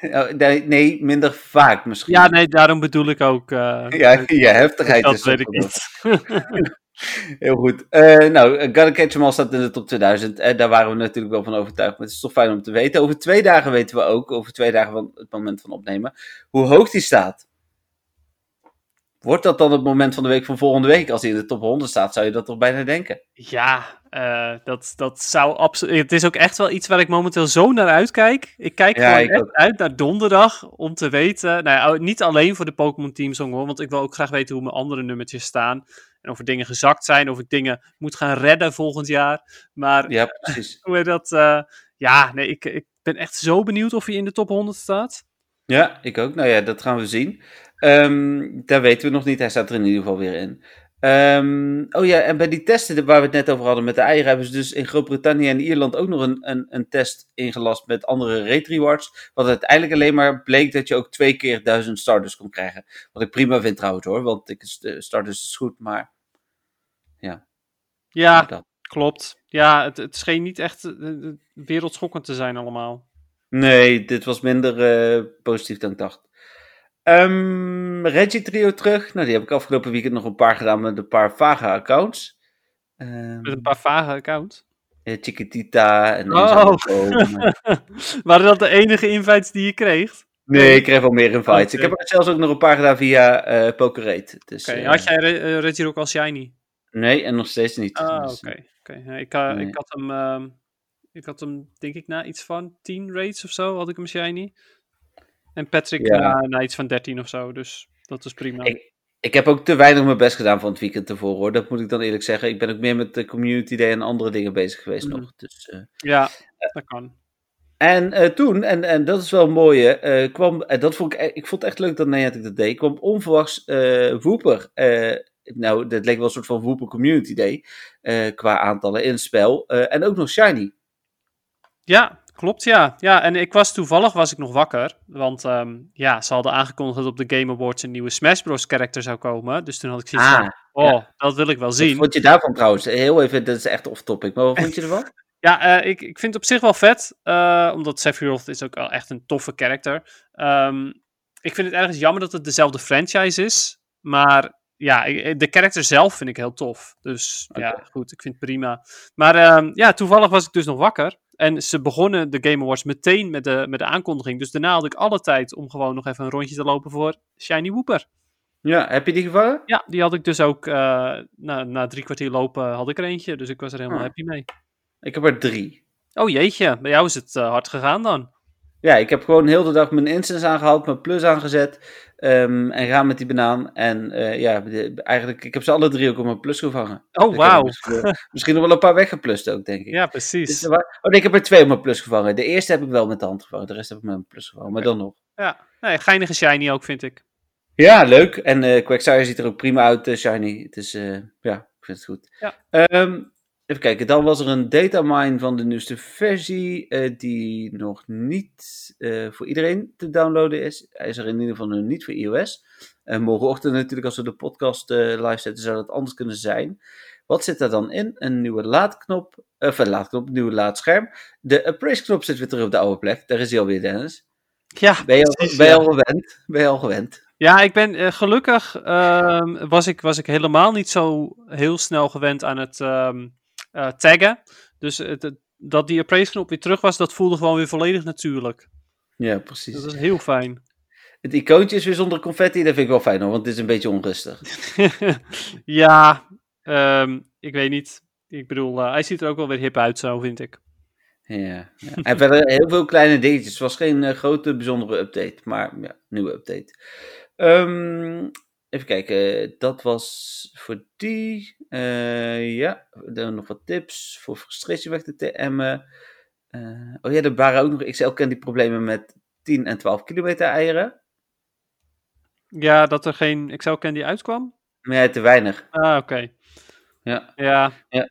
Oh, nee, minder vaak misschien. Ja, nee, daarom bedoel ik ook. Uh, ja, je heftigheid dat is weet ik niet. Heel goed. Uh, nou, Gotta Catch 'em All staat in de top 2000. En daar waren we natuurlijk wel van overtuigd. Maar het is toch fijn om te weten. Over twee dagen weten we ook, over twee dagen van het moment van opnemen, hoe hoog die staat. Wordt dat dan het moment van de week van volgende week? Als hij in de top 100 staat, zou je dat toch bijna denken? Ja, uh, dat, dat zou absoluut. Het is ook echt wel iets waar ik momenteel zo naar uitkijk. Ik kijk ja, gewoon echt uit naar donderdag om te weten. Nou ja, niet alleen voor de Pokémon Team Song hoor, want ik wil ook graag weten hoe mijn andere nummertjes staan. En of er dingen gezakt zijn, of ik dingen moet gaan redden volgend jaar. Maar ja, precies. hoe dat? Uh, ja, nee, ik, ik ben echt zo benieuwd of hij in de top 100 staat. Ja, ik ook. Nou ja, dat gaan we zien. Um, daar weten we nog niet. Hij staat er in ieder geval weer in. Um, oh ja, en bij die testen waar we het net over hadden met de eieren, hebben ze dus in Groot-Brittannië en Ierland ook nog een, een, een, test ingelast met andere rate rewards. Wat uiteindelijk alleen maar bleek dat je ook twee keer duizend starters kon krijgen. Wat ik prima vind trouwens hoor, want ik, starters is goed, maar ja. Ja, klopt. Ja, het, het scheen niet echt uh, wereldschokkend te zijn allemaal. Nee, dit was minder uh, positief dan ik dacht. Um, Reggie Trio terug. Nou, die heb ik afgelopen weekend nog een paar gedaan met een paar vage accounts. Um, met een paar vage accounts? Ja, Chiquitita en oh. Waren dat de enige invites die je kreeg? Nee, ik kreeg wel meer invites. Ik heb er zelfs ook nog een paar gedaan via uh, Pokerate. Dus, okay. Had jij Re Reggie ook al shiny? Nee, en nog steeds niet. Ah, dus, oké. Okay. Ik, uh, nee. ik, had hem, uh, ik had hem, denk ik, na iets van 10 raids of zo, had ik hem shiny. En Patrick ja. na, iets van 13 of zo, dus dat is prima. Ik, ik heb ook te weinig mijn best gedaan van het weekend tevoren hoor, dat moet ik dan eerlijk zeggen. Ik ben ook meer met de Community Day en andere dingen bezig geweest mm. nog. Dus, uh, ja, dat kan. En uh, toen, en, en dat is wel een mooie, uh, kwam, en dat vond ik, e-, ik vond het echt leuk dat Niantic dat deed, kwam onverwachts uh, Wooper. nou, dat leek wel een soort van Wooper Community Day, qua aantallen in het spel. en ook nog Shiny. Ja, Klopt, ja. Ja, en ik was toevallig was ik nog wakker. Want um, ja, ze hadden aangekondigd dat op de Game Awards een nieuwe Smash Bros. character zou komen. Dus toen had ik zoiets ah, van, oh, ja. dat wil ik wel zien. Wat vond je daarvan trouwens? Heel even, dat is echt off-topic. Maar wat vond je ervan? ja, uh, ik, ik vind het op zich wel vet. Uh, omdat Sephiroth is ook wel echt een toffe character. Um, ik vind het ergens jammer dat het dezelfde franchise is. Maar ja, de karakter zelf vind ik heel tof. Dus okay. ja, goed, ik vind het prima. Maar um, ja, toevallig was ik dus nog wakker. En ze begonnen de Game Awards meteen met de, met de aankondiging. Dus daarna had ik alle tijd om gewoon nog even een rondje te lopen voor Shiny Wooper. Ja, heb je die gevangen? Ja, die had ik dus ook uh, na, na drie kwartier lopen had ik er eentje. Dus ik was er helemaal ah. happy mee. Ik heb er drie. Oh jeetje, bij jou is het uh, hard gegaan dan. Ja, ik heb gewoon heel de dag mijn instance aangehaald, mijn plus aangezet. Um, en gaan met die banaan. En uh, ja, eigenlijk, ik heb ze alle drie ook op mijn plus gevangen. Oh, wauw. Misschien, misschien, nog wel een paar weggeplust ook, denk ik. Ja, precies. Dus, oh, nee, ik heb er twee op mijn plus gevangen. De eerste heb ik wel met de hand gevangen. De rest heb ik met mijn plus gevangen. Maar dan nog. Ja, nee, geinige shiny ook, vind ik. Ja, leuk. En uh, ziet er ook prima uit, uh, shiny. Het is, ja, ik vind het goed. Ja. Um, Even kijken, dan was er een datamine van de nieuwste versie, uh, die nog niet uh, voor iedereen te downloaden is. Hij is er in ieder geval nog niet voor iOS. Uh, morgenochtend natuurlijk, als we de podcast live zetten, zou dat anders kunnen zijn. Wat zit er dan in? Een nieuwe laadknop, of een laadknop, een nieuwe laadscherm. De appraise knop zit weer terug op de oude plek, daar is hij alweer, Dennis. Ja, ben je, al, ben je al gewend? Ben je al gewend? Ja, ik ben gelukkig ehm, was, ik, was ik helemaal niet zo heel snel gewend aan het um, uh, taggen. Dus het, dat die appraise knop weer terug was, dat voelde gewoon weer volledig natuurlijk. Ja, precies. Dat is heel fijn. Het icoontje is weer zonder confetti, dat vind ik wel fijn hoor, want het is een beetje onrustig. ja, um, ik weet niet. Ik bedoel, uh, hij ziet er ook wel weer hip uit zo, vind ik. Ja, ja. en verder heel veel kleine dingetjes. Het was geen uh, grote bijzondere update, maar ja, nieuwe update. Um, Even kijken, dat was voor die. Uh, ja, dan nog wat tips voor frustratie weg te temmen. Uh, oh ja, er waren ook nog, ik zelf ken die problemen met 10 en 12 kilometer eieren. Ja, dat er geen Excel Candy uitkwam? Nee, te weinig. Ah, oké. Ja. Ja. ja.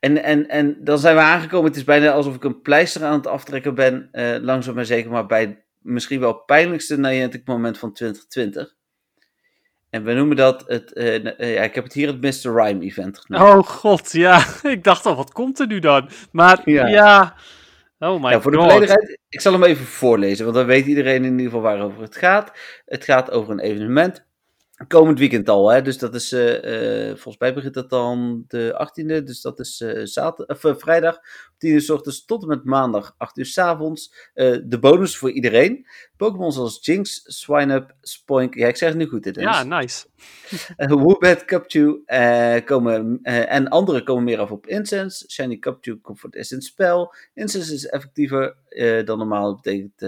En, en, en dan zijn we aangekomen. Het is bijna alsof ik een pleister aan het aftrekken ben. Uh, langzaam maar zeker. Maar bij misschien wel pijnlijkste moment van 2020. En we noemen dat het. Uh, ja, ik heb het hier het Mr. Rhyme event genoemd. Oh god, ja. ik dacht al, wat komt er nu dan? Maar ja. ja. Oh my ja, voor de volledigheid, ik zal hem even voorlezen, want dan weet iedereen in ieder geval waarover het gaat. Het gaat over een evenement Komend weekend al, hè? dus dat is, uh, volgens mij begint dat dan de 18e, dus dat is zaterdag, of, vrijdag, 10 uur s ochtends tot en met maandag, 8 uur s avonds. de bonus voor iedereen. Pokémon zoals Jinx, Swineup, Spoink, ja ik zeg het nu goed dit Ja, nice. Woobat, Cupchew komen, en andere komen meer af op Incense. Shiny Cupchew eerst in het spel. Incense is effectiever dan normaal, dat betekent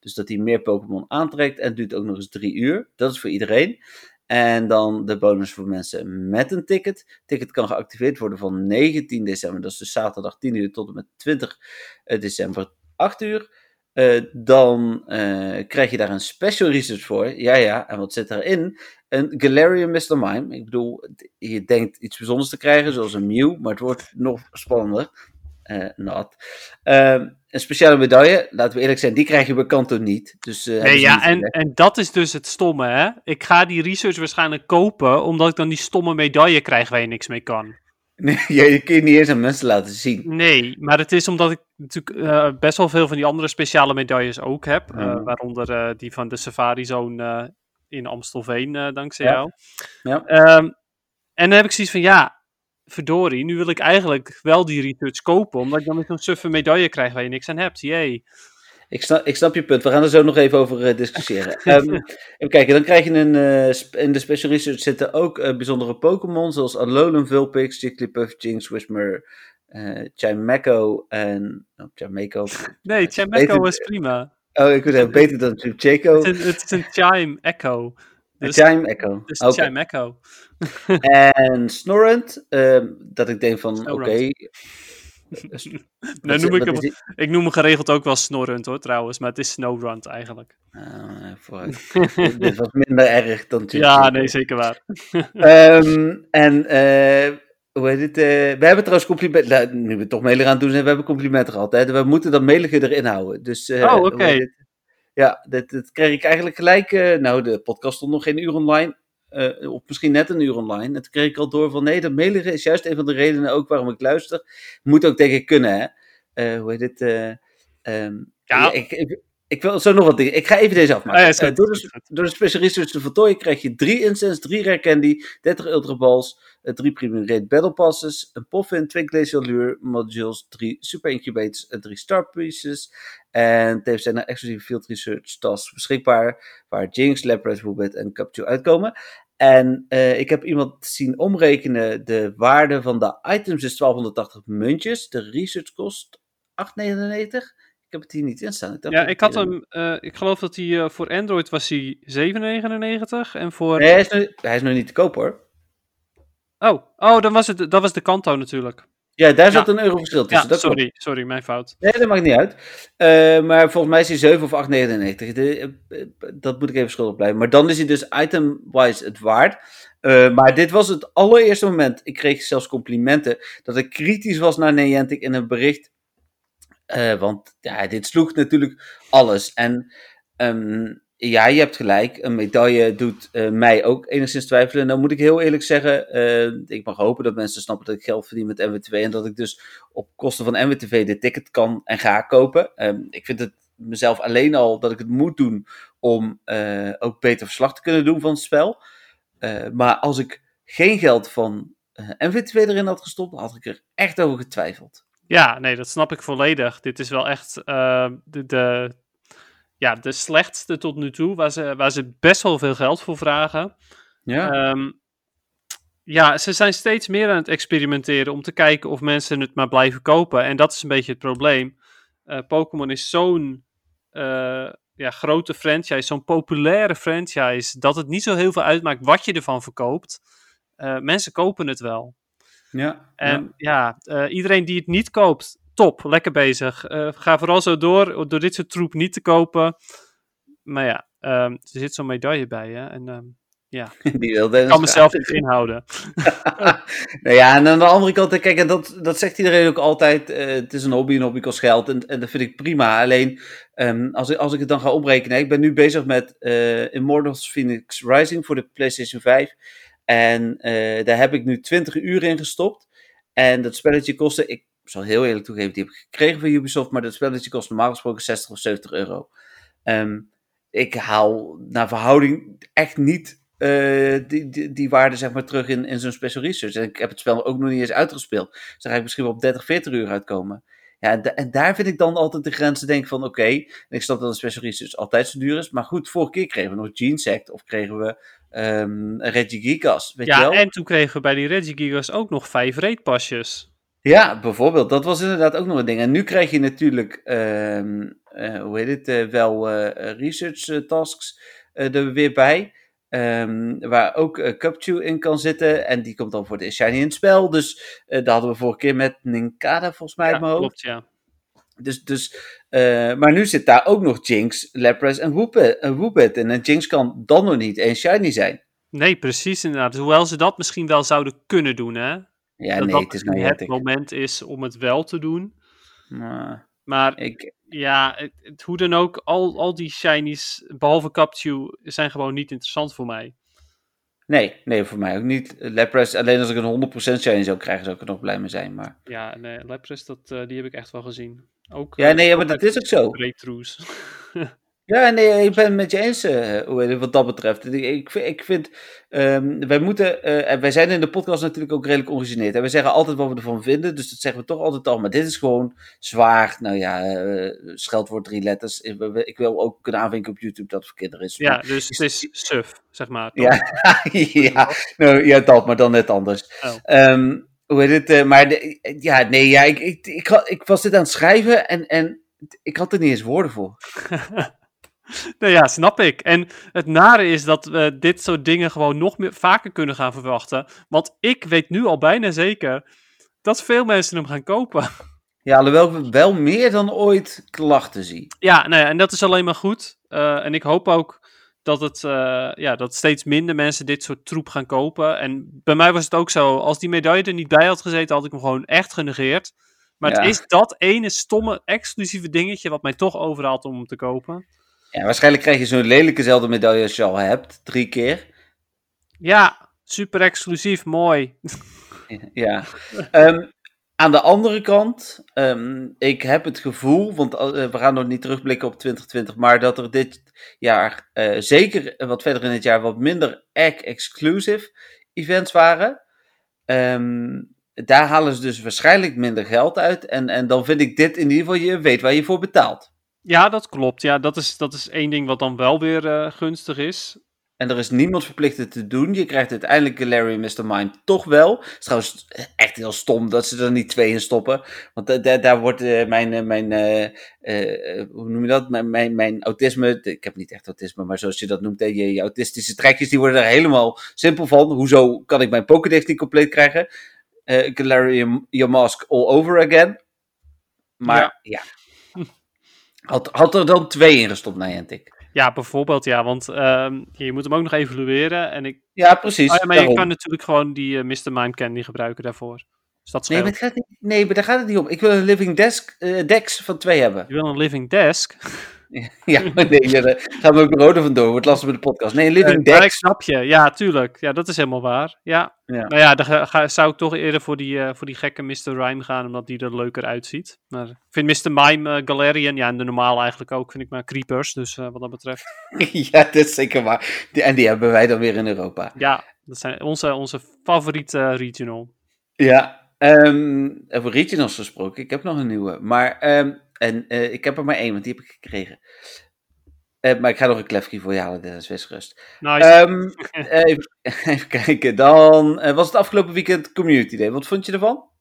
dus dat hij meer Pokémon aantrekt en duurt ook nog eens 3 uur. Dat is voor iedereen. En dan de bonus voor mensen met een ticket. Ticket kan geactiveerd worden van 19 december, dat is dus zaterdag 10 uur tot en met 20 eh, december 8 uur. Uh, dan uh, krijg je daar een special research voor. Ja, ja, en wat zit erin? Een Galarian Mr. Mime. Ik bedoel, je denkt iets bijzonders te krijgen, zoals een Mew, maar het wordt nog spannender. Uh, not. Een speciale medaille, laten we eerlijk zijn, die krijg je bij Kanto niet. Dus, uh, nee, ja, en, en dat is dus het stomme, hè? Ik ga die research waarschijnlijk kopen, omdat ik dan die stomme medaille krijg waar je niks mee kan. Nee, je kun je niet eens aan mensen laten zien. Nee, maar het is omdat ik natuurlijk uh, best wel veel van die andere speciale medailles ook heb. Uh, waaronder die van de Safari Zone in Amstelveen, dankzij ja. jou. Ja. Um, en dan heb ik zoiets van, ja, verdorie, nu wil ik eigenlijk wel die research kopen, omdat ik dan met zo'n suffe medaille krijg waar je niks aan hebt. Jee. Ik snap, ik snap je punt. We gaan er zo nog even over uh, discussiëren. um, even kijken, dan krijg je een. Uh, in de Special Research zitten ook uh, bijzondere Pokémon, zoals Alolan, Vulpix, Jigglypuff, Jinx, Whismer, Chimeco en. Oh, Chimeco. Nee, Chimeco is prima. Oh, ik weet het beter dan Chimeco. Het, het is een Chime Echo. Dus, Chime Echo. Dus okay. Chime Echo. en Snorrent, um, dat ik denk van, oké. Okay, nou, noem ik, hem, ik noem hem geregeld ook wel Snorrent hoor, trouwens, maar het is Snowrunt eigenlijk. Uh, dit was minder erg dan Ja, nee, zeker waar. um, en uh, hoe heet het? Uh, we hebben trouwens complimenten. Nou, nu we toch mailen aan het doen zijn, we hebben complimenten gehad. Hè? We moeten dat mailige erin houden. Dus, oh, oké. Okay. Ja, dat, dat kreeg ik eigenlijk gelijk. Uh, nou, de podcast stond nog geen uur online. Uh, of misschien net een uur online. En toen kreeg ik al door van nee, dat mailen is juist een van de redenen ook waarom ik luister. Moet ook denk ik kunnen, hè. Uh, hoe heet het? Um, ja. Ik, ik, ik, wil zo nog wat dingen. Ik ga even deze afmaken. Ah, ja, door, de, door de specialisten te voltooien krijg je drie incense, drie rare candy, 30 ultra balls, drie premium rate battle passes, een poffin, twee glacial lure modules, drie super incubators en drie star pieces. En tevens zijn er exclusieve field research tasks beschikbaar, waar Jinx, Lapras, Woobet en Capture uitkomen. En uh, ik heb iemand zien omrekenen. De waarde van de items is 1280 muntjes. De research kost 8,99. Ik heb het hier niet in staan. Ik ja, ik had hem. Uh, ik geloof dat hij uh, voor Android was hij 7,99 en voor. Nee, hij is, nog, hij is nog niet te koop hoor. Oh, oh dan was het, dat was de Kanto natuurlijk. Ja, daar zat ja. een euro verschil tussen. Ja, dat sorry, klopt. sorry, mijn fout. Nee, dat maakt niet uit. Uh, maar volgens mij is hij 7 of 8,99. Dat moet ik even schuldig blijven. Maar dan is hij dus item-wise het waard. Uh, maar dit was het allereerste moment. Ik kreeg zelfs complimenten dat ik kritisch was naar Niantic in een bericht. Uh, want ja, dit sloeg natuurlijk alles. En um, ja, je hebt gelijk. Een medaille doet uh, mij ook enigszins twijfelen. Nou moet ik heel eerlijk zeggen, uh, ik mag hopen dat mensen snappen dat ik geld verdien met MWTV en dat ik dus op kosten van MWTV de ticket kan en ga kopen. Um, ik vind het mezelf alleen al dat ik het moet doen om ook beter verslag te kunnen doen van het spel. maar als ik geen geld van MWTV erin had gestopt, had ik er echt over getwijfeld. Ja, nee, dat snap ik volledig. Dit is wel echt de, de ja, de slechtste tot nu toe, waar ze, waar ze best wel veel geld voor vragen. Ja. Um, ja, ze zijn steeds meer aan het experimenteren om te kijken of mensen het maar blijven kopen. En dat is een beetje het probleem. Uh, Pokémon is zo'n uh, ja, grote franchise, zo'n populaire franchise, dat het niet zo heel veel uitmaakt wat je ervan verkoopt. Uh, mensen kopen het wel. Ja. En ja, ja iedereen die het niet koopt, top, lekker bezig. Uh, ga vooral zo door, door dit soort troep niet te kopen. Maar ja, ehm, er zit zo'n medaille bij, hè. En ehm, ja, Die wilde ik kan mezelf niet inhouden. nou ja, en aan de andere kant, kijk, en dat, dat zegt iedereen ook altijd. eh, het is een hobby, een hobby kost geld. En, en dat vind ik prima. Alleen, ehm, als, ik, als ik het dan ga omrekenen. Ik ben nu bezig met eh, Immortals Phoenix Rising voor de PlayStation 5. En eh, daar heb ik nu 20 uur in gestopt. En dat spelletje kostte, ik zal heel eerlijk toegeven, die heb ik gekregen van Ubisoft. Maar dat spelletje kost normaal gesproken 60 of 70 euro. Ehm, ik haal naar verhouding echt niet eh, die, die, waarde zeg maar, terug in, in zo'n special research. En ik heb het spel ook nog niet eens uitgespeeld. Dus dan ga ik misschien wel op 30, 40 uur uitkomen. Ja, en, da- en daar vind ik dan altijd de grens te denken van oké, en ik snap dat een special research altijd zo duur is, maar goed, vorige keer kregen we nog Gene Sect of kregen we ehm Reggie Gigas, weet je Ja, wel? en toen kregen we bij die Reggie Gigas ook nog vijf raidpasjes. Ja, bijvoorbeeld. Dat was inderdaad ook nog een ding. En nu krijg je natuurlijk, ehm, eh, hoe heet het, eh, wel eh, research tasks er weer bij. Ehm, waar ook uh, Cupchew in kan zitten. En die komt dan voor de Shiny in het spel. Dus dat hadden we vorige keer met Ninkada volgens mij Ja, mijn hoofd. klopt, ja. Dus, dus, eh, maar nu zit daar ook nog Jinx, Lapras en Woopet en Woopet in. En Jinx kan dan nog niet één Shiny zijn. Nee, precies inderdaad. Hoewel ze dat misschien wel zouden kunnen doen, hè. Ja, dat nee, dat het is misschien het moment is om het wel te doen. Maar Maar ik, ja, het, het- hoe dan ook, al, al die shinies, behalve Capchew, zijn gewoon niet interessant voor mij. Nee, nee, voor mij ook niet. Lapras, alleen als ik een 100% shiny zou krijgen, zou ik er nog blij mee zijn. Maar... Ja, nee, Lapras, dat, eh, die heb ik echt wel gezien. Ook, Ja, eh, nee, maar dat is ook zo. Ja, nee, ik ben het met je eens eh, wat dat betreft. Ik, ik, vind- ehm, wij moeten, en wij zijn in de podcast natuurlijk ook redelijk ongegeneerd. En we zeggen altijd wat we ervan vinden, dus dat zeggen we toch altijd al. Maar dit is gewoon zwaar. Nou ja, scheldwoord drie letters. Ik, ik wil ook kunnen aanvinken op YouTube dat het voor kinderen is. ja, dus het is suf, zeg maar. toch? Ja, ja, nou, ja, dat, maar dan net anders. Oh. Ehm, hoe heet het? eh, maar de- ja, nee, ja, ik, ik, ik, had- ik was dit aan het schrijven en, en ik had er niet eens woorden voor. Nou ja, snap ik. En het nare is dat we dit soort dingen gewoon nog meer, vaker kunnen gaan verwachten. Want ik weet nu al bijna zeker dat veel mensen hem gaan kopen. Ja, alhoewel ik wel meer dan ooit klachten zie. Ja, nou ja, en dat is alleen maar goed. Eh, en ik hoop ook dat, het, eh, ja, dat steeds minder mensen dit soort troep gaan kopen. En bij mij was het ook zo, als die medaille er niet bij had gezeten, had ik hem gewoon echt genegeerd. Maar Ja. het is dat ene stomme, exclusieve dingetje wat mij toch overhaalt om hem te kopen. Ja, waarschijnlijk krijg je zo'n lelijke zelfde medaille als je al hebt, drie keer. Ja, super exclusief, mooi. Ja. Ehm, aan de andere kant, ehm, ik heb het gevoel, want eh, we gaan nog niet terugblikken op 2020, maar dat er dit jaar, eh, zeker wat verder in het jaar, wat minder egg-exclusive events waren. Ehm, daar halen ze dus waarschijnlijk minder geld uit. En, en dan vind ik dit in ieder geval, je weet waar je voor betaalt. Ja, dat klopt. Ja, dat is, dat is één ding wat dan wel weer eh, gunstig is. En er is niemand verplicht het te doen. Je krijgt uiteindelijk Larry Mr. Mind toch wel. Het is trouwens echt heel stom dat ze er niet twee in stoppen. Want da- da- daar wordt eh, mijn, eh, mijn eh, hoe noem je dat? Mijn, mijn, mijn autisme, ik heb niet echt autisme, maar zoals je dat noemt, je, je autistische trekjes, die worden er helemaal simpel van. Hoezo kan ik mijn Pokédex niet compleet krijgen? Eh Galarian Your Mask all over again. Maar ja. Had, had er dan twee in gestopt, Niantic. Ja, bijvoorbeeld, ja, want ehm, je moet hem ook nog evalueren. En ik, Ja, precies. oh ja, maar je kan natuurlijk gewoon die eh, Mr. Mind Candy gebruiken daarvoor. Dus dat Nee, maar, het gaat niet, nee, maar daar gaat het niet om. Ik wil een Living Desk, eh, Dex van twee hebben. Je wil een living desk. ja, nee, ja, daar gaan we ook rode vandoor. Wordt lastig met de podcast. Nee, Living Eh, maar ik Dex. snap je. Ja, tuurlijk. Ja, dat is helemaal waar. Ja. Ja. Nou ja, dan ga, zou ik toch eerder voor die, eh, voor die gekke Mr. Rhyme gaan, omdat die er leuker uitziet. Maar ik vind Mr. Mime, eh, Galarian, ja, en de normale eigenlijk ook, vind ik maar creepers. Dus wat dat betreft. ja, dat is zeker waar. Die, en die hebben wij dan weer in Europa. Ja, dat zijn onze, onze favoriete regional. Ja, ehm over regionals gesproken. Ik heb nog een nieuwe. Maar, ehm, en eh, ik heb er maar één, want die heb ik gekregen. Eh, maar ik ga nog een klefkie voor je halen, Dennis, wees gerust. Nice. Ehm, even, even kijken, dan eh, was het afgelopen weekend Community Day. Wat vond je ervan?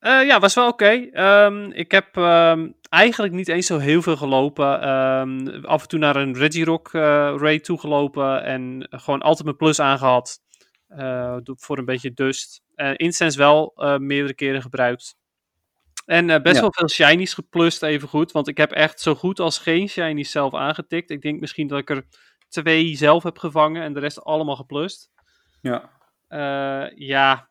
Ja, was wel oké. Ehm, ik heb ehm, eigenlijk niet eens zo heel veel gelopen. Af en toe naar een Regirock eh raid toegelopen en gewoon altijd mijn plus aangehad. eh, voor een beetje dust. Eh incense wel meerdere keren gebruikt. En eh, best Ja. wel veel shinies geplust even goed. Want ik heb echt zo goed als geen shinies zelf aangetikt. Ik denk misschien dat ik er twee zelf heb gevangen en de rest allemaal geplust. Ja. ja,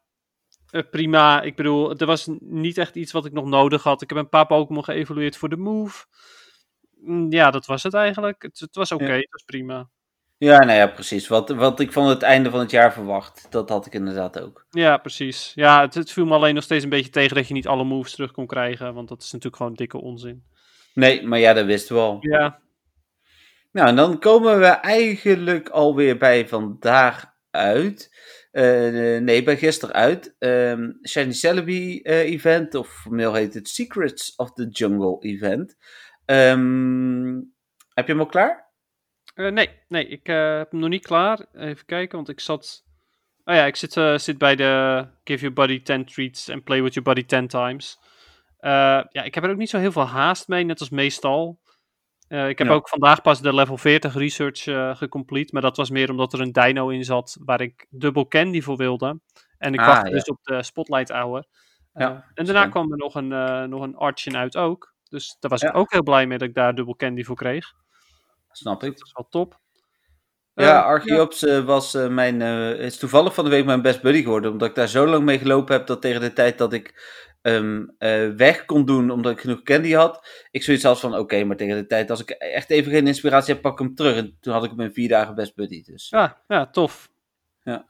prima. Ik bedoel, er was niet echt iets wat ik nog nodig had. Ik heb een paar Pokémon geëvalueerd voor de move. Mm, ja, dat was het eigenlijk. Het, het was oké, het was prima. Ja, nou ja, precies. Wat, wat ik van het einde van het jaar verwacht, dat had ik inderdaad ook. Ja, precies. Ja, het, het viel me alleen nog steeds een beetje tegen dat je niet alle moves terug kon krijgen, want dat is natuurlijk gewoon dikke onzin. Nee, maar ja, dat wisten we al. Ja. Nou, en dan komen we eigenlijk alweer bij vandaag uit. Uh, nee, bij gisteren uit. Um, Shiny Celebi uh, event, of formeel heet het Secrets of the Jungle event. Um, heb je hem al klaar? Uh, nee, nee, ik uh, heb hem nog niet klaar. Even kijken, want ik zat. Oh ja, ik zit, uh, zit bij de Give Your Body 10 Treats and Play With Your Body 10 Times. ja, ik heb er ook niet zo heel veel haast mee, net als meestal. ik heb ook vandaag pas de level 40 research gecomplete, maar dat was meer omdat er een dino in zat waar ik dubbel candy voor wilde. En ik ah, wachtte dus op de spotlight hour. Ja, en daarna kwam er nog een, nog een Archen uit ook. Dus daar was ik ook heel blij mee dat ik daar dubbel candy voor kreeg. Snap ik. Dat is wel top. Ja, uh, Archeops ja. was uh, mijn, uh, is toevallig van de week mijn best buddy geworden. Omdat ik daar zo lang mee gelopen heb dat tegen de tijd dat ik um, weg kon doen omdat ik genoeg candy had. Ik zoiets had van, oké, maar tegen de tijd als ik echt even geen inspiratie heb, pak ik hem terug. En toen had ik hem in vier dagen best buddy. Dus. Ja, ja, tof. Ja.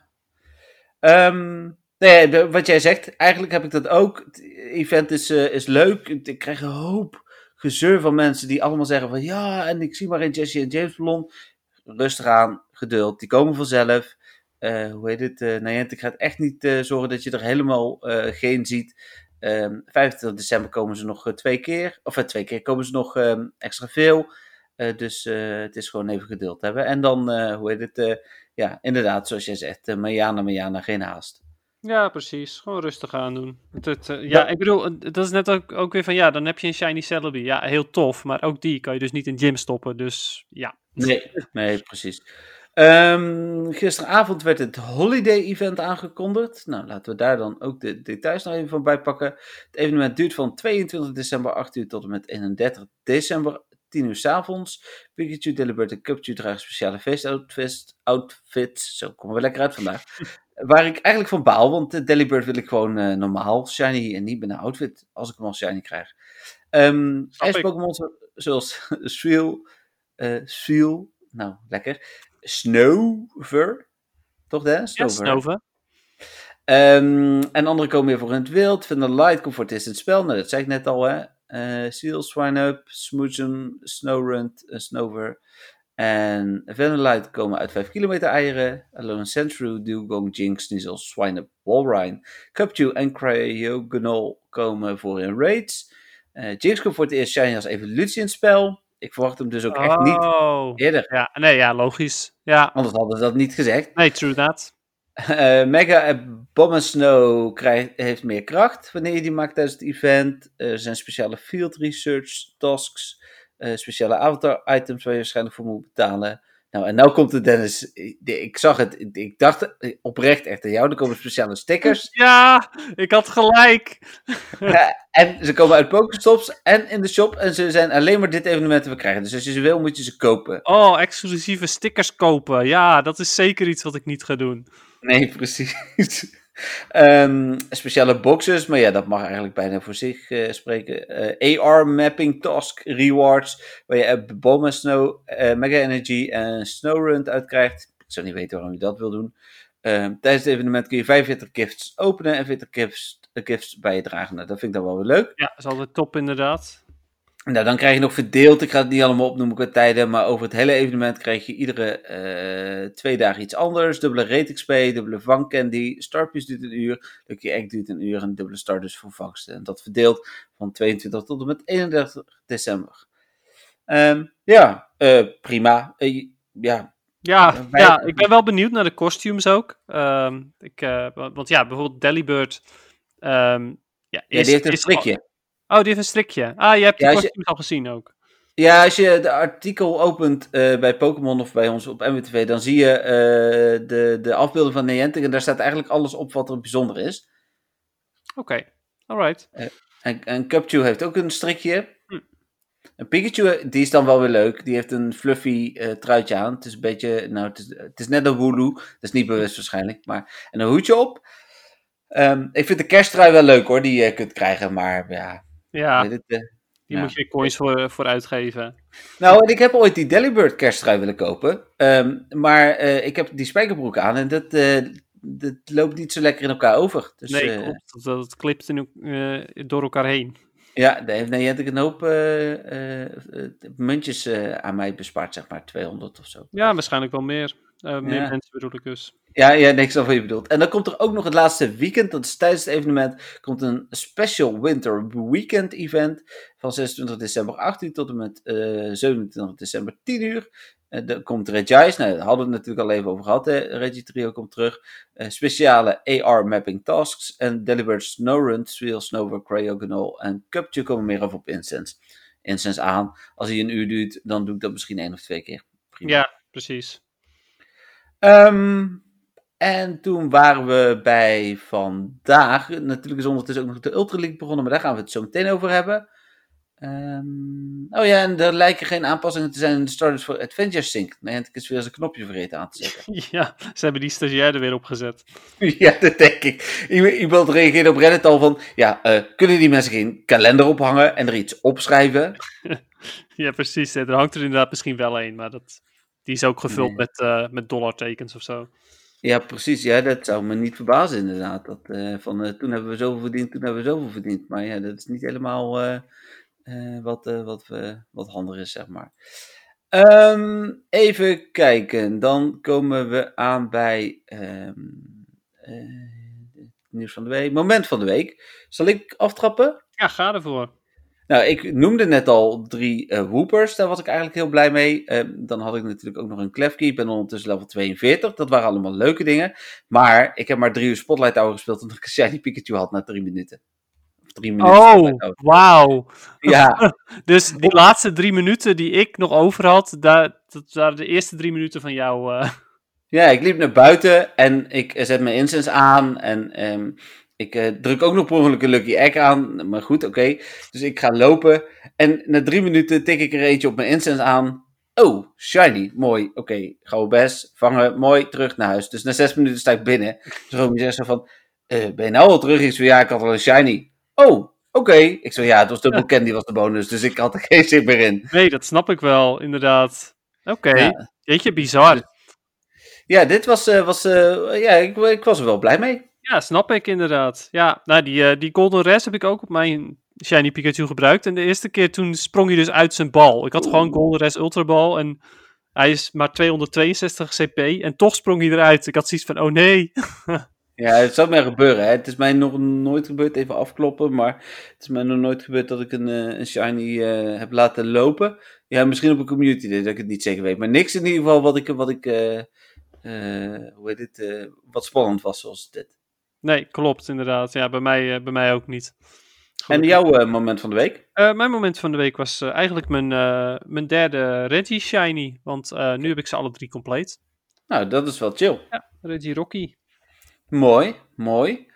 Um, nee, wat jij zegt, eigenlijk heb ik dat ook. Het event is, is leuk. Ik krijg een hoop gezeur van mensen die allemaal zeggen van ja, en ik zie maar in Jesse en James Ballon. Rustig aan, geduld, die komen vanzelf. Uh, hoe heet het? Uh, Niantic gaat echt niet uh, zorgen dat je er helemaal geen ziet. Um, ehm, 25 december komen ze nog twee keer. Of twee keer komen ze nog um, extra veel. dus het is gewoon even geduld hebben. En dan, hoe heet het? ja, inderdaad, zoals jij zegt, Mariana, Mariana, geen haast. Ja, precies. Gewoon rustig aan doen. Het, uh, ja, ik bedoel, dat is net ook, ook weer van, ja, dan heb je een Shiny Celebi. Ja, heel tof, maar ook die kan je dus niet in gym stoppen, dus ja. Nee, nee precies. Um, gisteravond werd het Holiday Event aangekondigd. Nou, laten we daar dan ook de details nog even van bijpakken. Het evenement duurt van 22 december 8 uur tot en met 31 december 10 uur s avonds. Pikachu Delibird en Cupchu dragen speciale feestoutfits. Outfits. Zo komen we lekker uit vandaag. Waar ik eigenlijk van baal, want de Delibird wil ik gewoon uh, normaal shiny en niet met een outfit als ik hem al shiny krijg. Um, Pokémon zoals Sweel, uh, Sweel, nou lekker, Snover, toch Dennis? Ja, Snover. Um, en andere komen weer voor in het wild. Vinden Light Comfort is het spel, nou dat zei ik net al hè. Uh, Seal, Swine-Up, Smoochem, Snowrunt, Snover. En Vanillite komen uit 5 kilometer eieren. Alone Sandshrew, Dugong, Jinx, Sneasel, Swine, Walrein. Cupchew en Cryogonal komen voor in raids. Uh, Jinx komt voor het eerst shiny als evolutie in het spel. Ik verwacht hem dus ook echt niet oh. eerder. Ja, nee, ja, logisch. Ja. Anders hadden ze dat niet gezegd. Nee, true that. Uh, Mega Bomb Snow krijgt, heeft meer kracht wanneer je die maakt tijdens het event. er zijn speciale field research tasks. Uh, speciale avatar-items waar je waarschijnlijk voor moet betalen. Nou, en nou komt het Dennis. Ik zag het. Ik dacht oprecht echt aan jou. Er komen speciale stickers. Ja, ik had gelijk. en ze komen uit Pokestops en in de shop. En ze zijn alleen maar dit evenement te krijgen. Dus als je ze wil, moet je ze kopen. Oh, exclusieve stickers kopen. Ja, dat is zeker iets wat ik niet ga doen. Nee, precies. Um, speciale boxes, maar ja, dat mag eigenlijk bijna voor zich uh, spreken. Eh, AR Mapping Task Rewards, waar je Bomb Snow, Mega Energy en Snowrun uit krijgt. Ik zou niet weten waarom je dat wil doen. Um, tijdens het evenement kun je 45 gifts openen en 40 gifts, gifts bijdragen. Nou, dat vind ik dan wel weer leuk. Ja, dat is altijd top inderdaad. Nou, dan krijg je nog verdeeld, ik ga het niet allemaal opnoemen qua tijden, maar over het hele evenement krijg je iedere uh, twee dagen iets anders. Dubbele rate XP, dubbele vangcandy, starpies duurt een uur, Lucky Egg duurt een uur en dubbele starters voor vangsten. En dat verdeeld van 22 tot en met 31 december. Um, ja, uh, prima. Uh, ja, ja, ja, ik ben wel benieuwd naar de costumes ook. Um, ik, want ja, bijvoorbeeld Delibird. Um, ja, is, ja, die heeft een strikje. Oh, die heeft een strikje. Ah, je hebt die ja, al gezien ook. Ja, als je de artikel opent uh, bij Pokémon of bij ons op MWTV, dan zie je uh, de, de afbeelding van Niantic en daar staat eigenlijk alles op wat er bijzonder is. Oké, okay. alright. Uh, en, en Cupchew heeft ook een strikje. Hm. Een Pikachu, die is dan wel weer leuk. Die heeft een fluffy truitje aan. Het is een beetje, nou, het is, het is net een Wooloo. Dat is niet bewust waarschijnlijk. Maar, en een hoedje op. Um, ik vind de kersttrui wel leuk hoor, die je kunt krijgen. Maar ja, ja. Het, uh, die moet je coins voor, voor uitgeven. Nou, en ik heb ooit die Delibird kersttrui willen kopen. Um, maar uh, ik heb die spijkerbroek aan en dat, dat loopt niet zo lekker in elkaar over. Dus, nee, klopt. Dat, dat klipt in, door elkaar heen. Ja, nee, nee, ik een hoop muntjes aan mij bespaard, zeg maar, 200 of zo. Ja, waarschijnlijk wel meer. Meer ja. mensen bedoel ik dus. Ja, ja, niks wat je bedoelt. En dan komt er ook nog het laatste weekend, dat is tijdens het evenement, komt een special winter weekend event van 26 december 8 uur tot en met 27 december 10 uur. Uh, er komt Regice, nou, daar hadden we het natuurlijk al even over gehad. Hè. Reggie Trio komt terug. Uh, speciale AR mapping tasks. En Deliberate Snowrun, Sweel, Snover, Cryogonal en Cuptje komen meer over op Incense. Incense aan. Als hij een uur duurt, dan doe ik dat misschien één of twee keer. Prima. Ja, precies. Um, en toen waren we bij vandaag. Natuurlijk is ondertussen ook nog de Ultra League begonnen, maar daar gaan we het zo meteen over hebben. Um, oh ja, en er lijken geen aanpassingen te zijn in de Starters for Adventure Sync. Nee, ik is weer eens een knopje vergeten aan te zetten. Ja, ze hebben die stagiair er weer opgezet. ja, dat denk ik. Iemand reageerde op Reddit al van, ja, uh, kunnen die mensen geen kalender ophangen en er iets opschrijven? ja, precies. Er hangt er inderdaad misschien wel een, maar dat, die is ook gevuld nee. met, uh, met dollartekens of zo. Ja, precies. Ja, dat zou me niet verbazen inderdaad. Dat, uh, van, toen hebben we zoveel verdiend, toen hebben we zoveel verdiend. Maar ja, dat is niet helemaal uh, wat, wat, wat handig is, zeg maar. Um, even kijken, dan komen we aan bij um, het nieuws van de week. Moment van de week. Zal ik aftrappen? Ja, ga ervoor. Nou, ik noemde net al drie uh, Whoopers. Daar was ik eigenlijk heel blij mee. Uh, dan had ik natuurlijk ook nog een Klefki. Ik ben ondertussen level 42. Dat waren allemaal leuke dingen. Maar ik heb maar drie uur Spotlight Hour gespeeld. Omdat ik een Shiny Pikachu had na drie minuten drie minuten. Oh, wauw. Ja. dus die laatste drie minuten die ik nog over had, dat, dat waren de eerste drie minuten van jou. Uh... Ja, ik liep naar buiten en ik zet mijn incense aan en um, ik uh, druk ook nog per ongeluk een Lucky Egg aan. Maar goed, oké. Okay. Dus ik ga lopen en na drie minuten tik ik er eentje op mijn incense aan. Oh, shiny, mooi. Oké, okay, gauw best, vangen, mooi, terug naar huis. Dus na zes minuten sta ik binnen. Dus Romy zegt zo van, uh, ben je nou al terug? Ik zo, ja, ik had al een shiny. Oh, oké. Okay. Ik zei, ja, het was dubbel candy was de bonus, dus ik had er geen zin meer in. Nee, dat snap ik wel, inderdaad. Oké, okay. ja. bizar. Ja, dit was, uh, was uh, ja, ik, ik, was er wel blij mee. Ja, snap ik inderdaad. Ja, nou, die, uh, die Golden Res heb ik ook op mijn Shiny Pikachu gebruikt. En de eerste keer toen sprong hij dus uit zijn bal. Ik had gewoon Golden Res Ultra Ball en hij is maar 262 CP en toch sprong hij eruit. Ik had zoiets van, oh nee. Ja, het zou mij gebeuren. Hè. Het is mij nog nooit gebeurd, even afkloppen, maar het is mij nog nooit gebeurd dat ik een, uh, een shiny uh, heb laten lopen. Ja, misschien op een community dat ik het niet zeker weet. Maar niks in ieder geval wat ik, wat ik uh, hoe heet het, wat spannend was zoals dit. Nee, klopt inderdaad. Ja, bij mij, bij mij ook niet. En jouw moment van de week? mijn moment van de week was eigenlijk mijn, mijn derde Reggie Shiny, want nu heb ik ze alle drie compleet. Nou, dat is wel chill. Ja, Reggie Rocky. Mooi, mooi.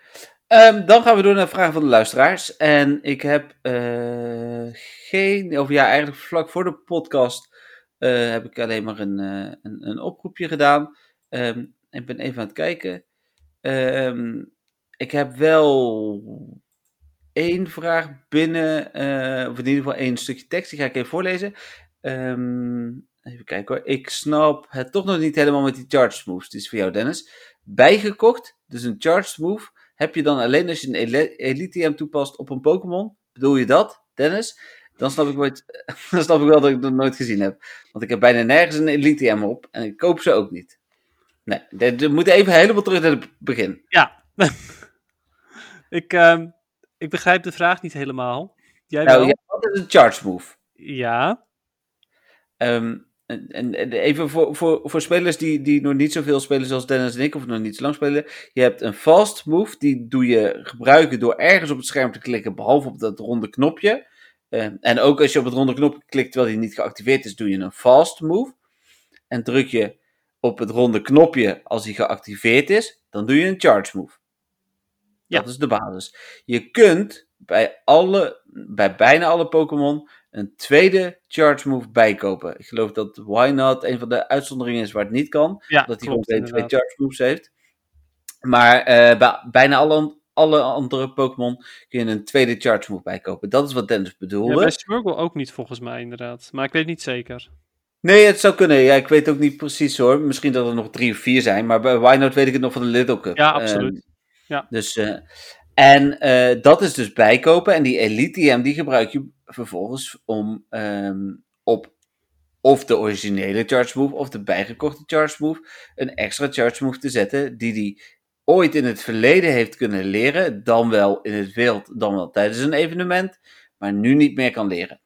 Um, dan gaan we door naar vragen van de luisteraars. En ik heb uh, geen, of ja, eigenlijk vlak voor de podcast uh, heb ik alleen maar een, uh, een, een, oproepje gedaan. Um, ik ben even aan het kijken. Um, ik heb wel één vraag binnen, of in ieder geval één stukje tekst. Die ga ik even voorlezen. even kijken hoor. Ik snap het toch nog niet helemaal met die charge moves. Die is voor jou, Dennis bijgekocht. Dus een charged move heb je dan alleen als je een Elite M toepast op een Pokémon. Bedoel je dat, Dennis? Dan snap, ik nooit, dan snap ik wel dat ik het nooit gezien heb. Want ik heb bijna nergens een Elite M op. En ik koop ze ook niet. Nee, we moeten even helemaal terug naar het begin. Ja. ik, uh, ik begrijp de vraag niet helemaal. Jij nou, ja, wat is een charge move? Ja. Um, en, en, even voor, voor, voor spelers die, die nog niet zoveel spelen zoals Dennis en ik, of nog niet zo lang spelen. Je hebt een fast move, die doe je gebruiken door ergens op het scherm te klikken, behalve op dat ronde knopje. Uh, en ook als je op het ronde knopje klikt terwijl die niet geactiveerd is, doe je een fast move. En druk je op het ronde knopje als die geactiveerd is, dan doe je een charge move. Ja. Dat is de basis. Je kunt bij, alle, bij bijna alle Pokémon een tweede charge move bijkopen. Ik geloof dat Why Not een van de uitzonderingen is waar het niet kan. Ja, dat hij gewoon twee charge moves heeft. Maar eh, bij bijna alle, alle andere Pokémon kun je een tweede charge move bijkopen. Dat is wat Dennis Ja, bedoelde. bij Smurgle ook niet volgens mij inderdaad. Maar ik weet niet zeker. Nee, het zou kunnen. Ja, ik weet ook niet precies hoor. Misschien dat er nog drie of vier zijn. Maar bij Why Not weet ik het nog van de Little Cup. Ja, Ehm, absoluut. Ja. Dus, eh, en eh, dat is dus bijkopen. En die Elite TM die gebruik je vervolgens om ehm, op of de originele charge move of de bijgekochte charge move een extra charge move te zetten die die ooit in het verleden heeft kunnen leren, dan wel in het wild, dan wel tijdens een evenement, maar nu niet meer kan leren.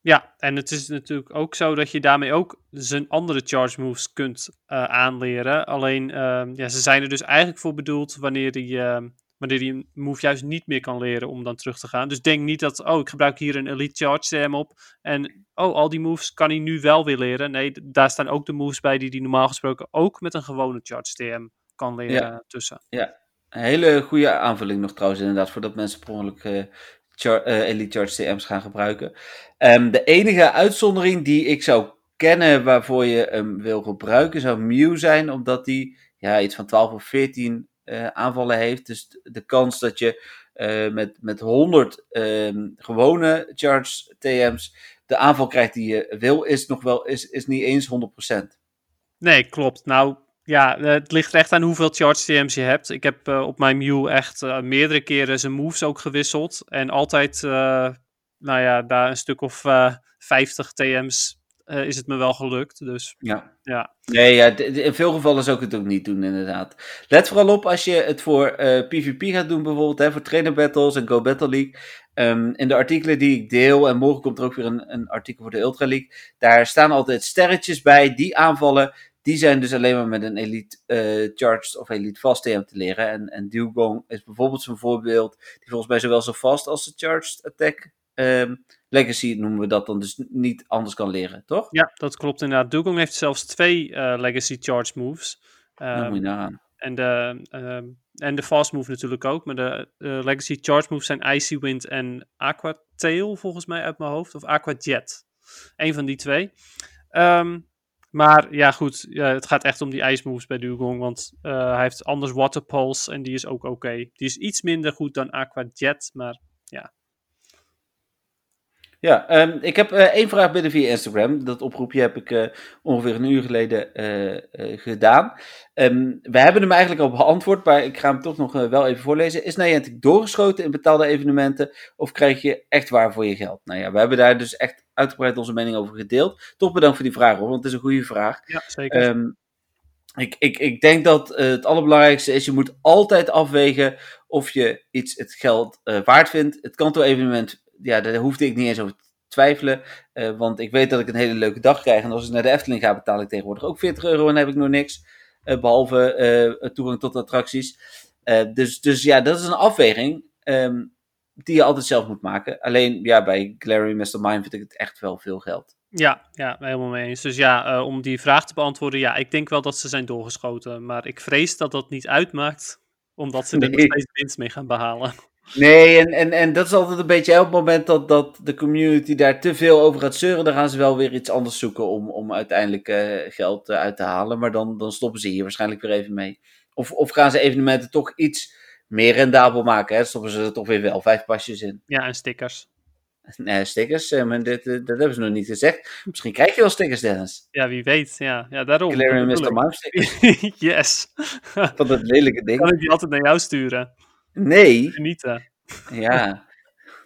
Ja, en het is natuurlijk ook zo dat je daarmee ook zijn andere charge moves kunt eh, aanleren. Alleen, ehm, ja, ze zijn er dus eigenlijk voor bedoeld wanneer die, ehm, wanneer die een move juist niet meer kan leren om dan terug te gaan. Dus denk niet dat, oh, ik gebruik hier een Elite Charge TM op en, oh, al die moves kan hij nu wel weer leren. Nee, daar staan ook de moves bij die hij normaal gesproken ook met een gewone Charge TM kan leren tussen. Een hele goede aanvulling nog trouwens inderdaad, voordat mensen per ongeluk eh, eh, Elite Charge TM's gaan gebruiken. Ehm, de enige uitzondering die ik zou kennen waarvoor je hem wil gebruiken, zou Mew zijn, omdat die ja, iets van 12 of 14 eh, aanvallen heeft. Dus de kans dat je eh, met, met 100 ehm, gewone Charge TM's de aanval krijgt die je wil, is nog wel is, is niet eens 100%. Nee, klopt. Nou, ja, eh, het ligt echt aan hoeveel charge TM's je hebt. Ik heb eh, op mijn Mew echt eh, meerdere keren zijn moves ook gewisseld. En altijd, eh, nou ja, daar een stuk of eh 50 TM's is het me wel gelukt. Dus Ja. ja, Nee, ja, in veel gevallen zou ik het ook niet doen, inderdaad. Let vooral op als je het voor PvP gaat doen, bijvoorbeeld, hè, voor trainer battles en Go Battle League. Ehm, in de artikelen die ik deel, en morgen komt er ook weer een, een artikel voor de Ultra League, daar staan altijd sterretjes bij, die aanvallen, die zijn dus alleen maar met een Elite eh, Charged of Elite Fast TM te leren. En, en Dugong is bijvoorbeeld zo'n voorbeeld, die volgens mij zowel zo fast als de Charged Attack ehm, Legacy noemen we dat dan, dus niet anders kan leren, toch? ja, dat klopt inderdaad. Dugong heeft zelfs twee eh, legacy charge moves. Dan Ehm, moet je nagaan. en, de, ehm, en de fast move natuurlijk ook. Maar de legacy charge moves zijn Icy Wind en Aqua Tail, volgens mij uit mijn hoofd. Of Aqua Jet. Eén van die twee. Ehm, maar ja, goed. Ja, het gaat echt om die ijsmoves bij Dugong. Want eh, hij heeft anders Water Pulse en die is ook oké. Die is iets minder goed dan Aqua Jet. Maar Ja, ehm, ik heb eh, één vraag binnen via Instagram. Dat oproepje heb ik eh, ongeveer een uur geleden gedaan. Ehm, we hebben hem eigenlijk al beantwoord, maar ik ga hem toch nog wel even voorlezen. Is Niantic doorgeschoten in betaalde evenementen of krijg je echt waar voor je geld? Nou ja, we hebben daar dus echt uitgebreid onze mening over gedeeld. Toch bedankt voor die vraag hoor, want het is een goede vraag. ja, zeker. Ehm, ik, ik, ik denk dat eh, het allerbelangrijkste is, je moet altijd afwegen of je iets het geld eh, waard vindt. Het kantoor-evenement, ja, daar hoefde ik niet eens over te twijfelen. eh, want ik weet dat ik een hele leuke dag krijg. En als ik naar de Efteling ga, betaal ik tegenwoordig ook 40 euro en heb ik nog niks. eh, behalve eh, toegang tot attracties. Dus, dus ja, dat is een afweging ehm, die je altijd zelf moet maken. Alleen ja, bij Glary Mastermind vind ik het echt wel veel geld. Ja, ja, helemaal mee eens. Dus ja, eh, om die vraag te beantwoorden, ja, ik denk wel dat ze zijn doorgeschoten. Maar ik vrees dat dat niet uitmaakt, omdat ze er nog steeds winst mee gaan behalen. Nee, en, en, en dat is altijd een beetje op het moment dat, dat de community daar te veel over gaat zeuren, dan gaan ze wel weer iets anders zoeken om, om uiteindelijk eh, geld eh, uit te halen. Maar dan, dan stoppen ze hier waarschijnlijk weer even mee. Of, of gaan ze evenementen toch iets meer rendabel maken. Hè? Stoppen ze er toch weer wel vijf pasjes in. Ja, en stickers. Nee, stickers, eh, maar dit, eh, dat hebben ze nog niet gezegd. Misschien krijg je wel stickers, Dennis. Ja, wie weet. Ja, ja daarom. Claire en dat Mr. Mime stickers. yes. Van dat lelijke kan ding. ik die altijd naar jou sturen? Nee, Genieten. ja.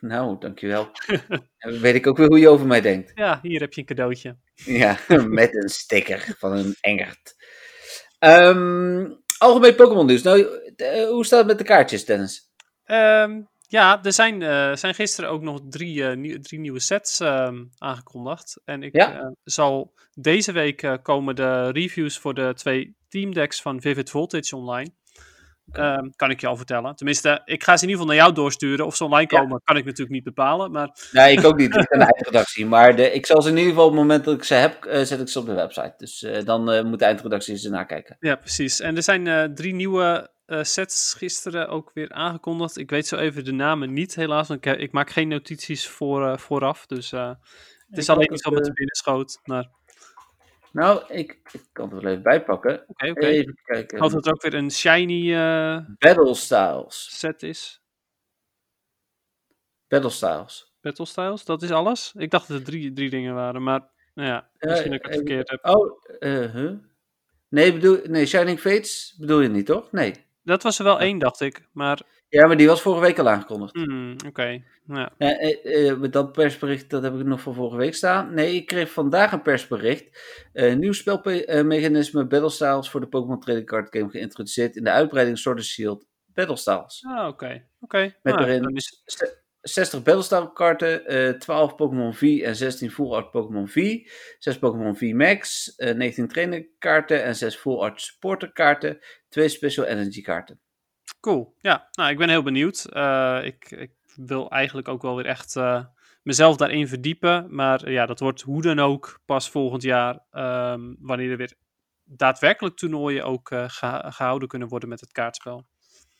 Nou, dankjewel. Dan weet ik ook weer hoe je over mij denkt. Ja, hier heb je een cadeautje. Ja, met een sticker van een engert. Ehm, algemeen Pokémon dus. Nou, eh, hoe staat het met de kaartjes, Dennis? Ehm, ja, er zijn, eh, zijn gisteren ook nog drie, eh, nieuw- drie nieuwe sets ehm, aangekondigd. En ik Ja. zal deze week komen de reviews voor de twee teamdecks van Vivid Voltage online. Ehm, kan ik je al vertellen. Tenminste, ik ga ze in ieder geval naar jou doorsturen. Of ze online Ja. komen, kan ik natuurlijk niet bepalen. Maar Nee, ik ook niet. Ik ben de eindredactie. Maar de, ik zal ze in ieder geval op het moment dat ik ze heb, eh, zet ik ze op de website. Dus eh, dan eh, moet de eindredactie ze nakijken. ja, precies. En er zijn drie nieuwe sets gisteren ook weer aangekondigd. Ik weet zo even de namen niet, helaas. Want ik, ik maak geen notities voor, vooraf. Dus het is alleen iets wat met de binnen schoot. Maar... Nou, ik, ik kan het wel even bijpakken. Oké, oké. Even kijken. Ik dat het ook weer een shiny Battle Styles set is. Battle Styles. Battle Styles, dat is alles? Ik dacht dat er drie, drie dingen waren, maar nou ja, misschien dat ik het verkeerd heb. Oh, uh, huh? Nee, bedoel, nee, Shining Fates bedoel je niet, toch? Nee. Dat was er wel één, dacht ik. Maar... Ja, maar die was vorige week al aangekondigd. Mm, Oké, ja. Met dat persbericht, dat heb ik nog van vorige week staan. Nee, ik kreeg vandaag een persbericht. Uh, nieuw spelmechanisme Battle Styles voor de Pokémon Trading Card Game geïntroduceerd in de uitbreiding Sword and Shield Battle Styles. Ah, oké. oké. Met ah, erin is... 60 Battlestar kaarten, uh, 12 Pokémon V en 16 Full Art Pokémon V, 6 Pokémon V Max, uh, 19 trainer kaarten en 6 Full Art Supporter kaarten, 2 Special Energy kaarten. Cool, ja, nou ik ben heel benieuwd. Uh, ik, ik, wil eigenlijk ook wel weer echt mezelf daarin verdiepen, maar ja, dat wordt hoe dan ook pas volgend jaar, um, wanneer er weer daadwerkelijk toernooien ook gehouden kunnen worden met het kaartspel.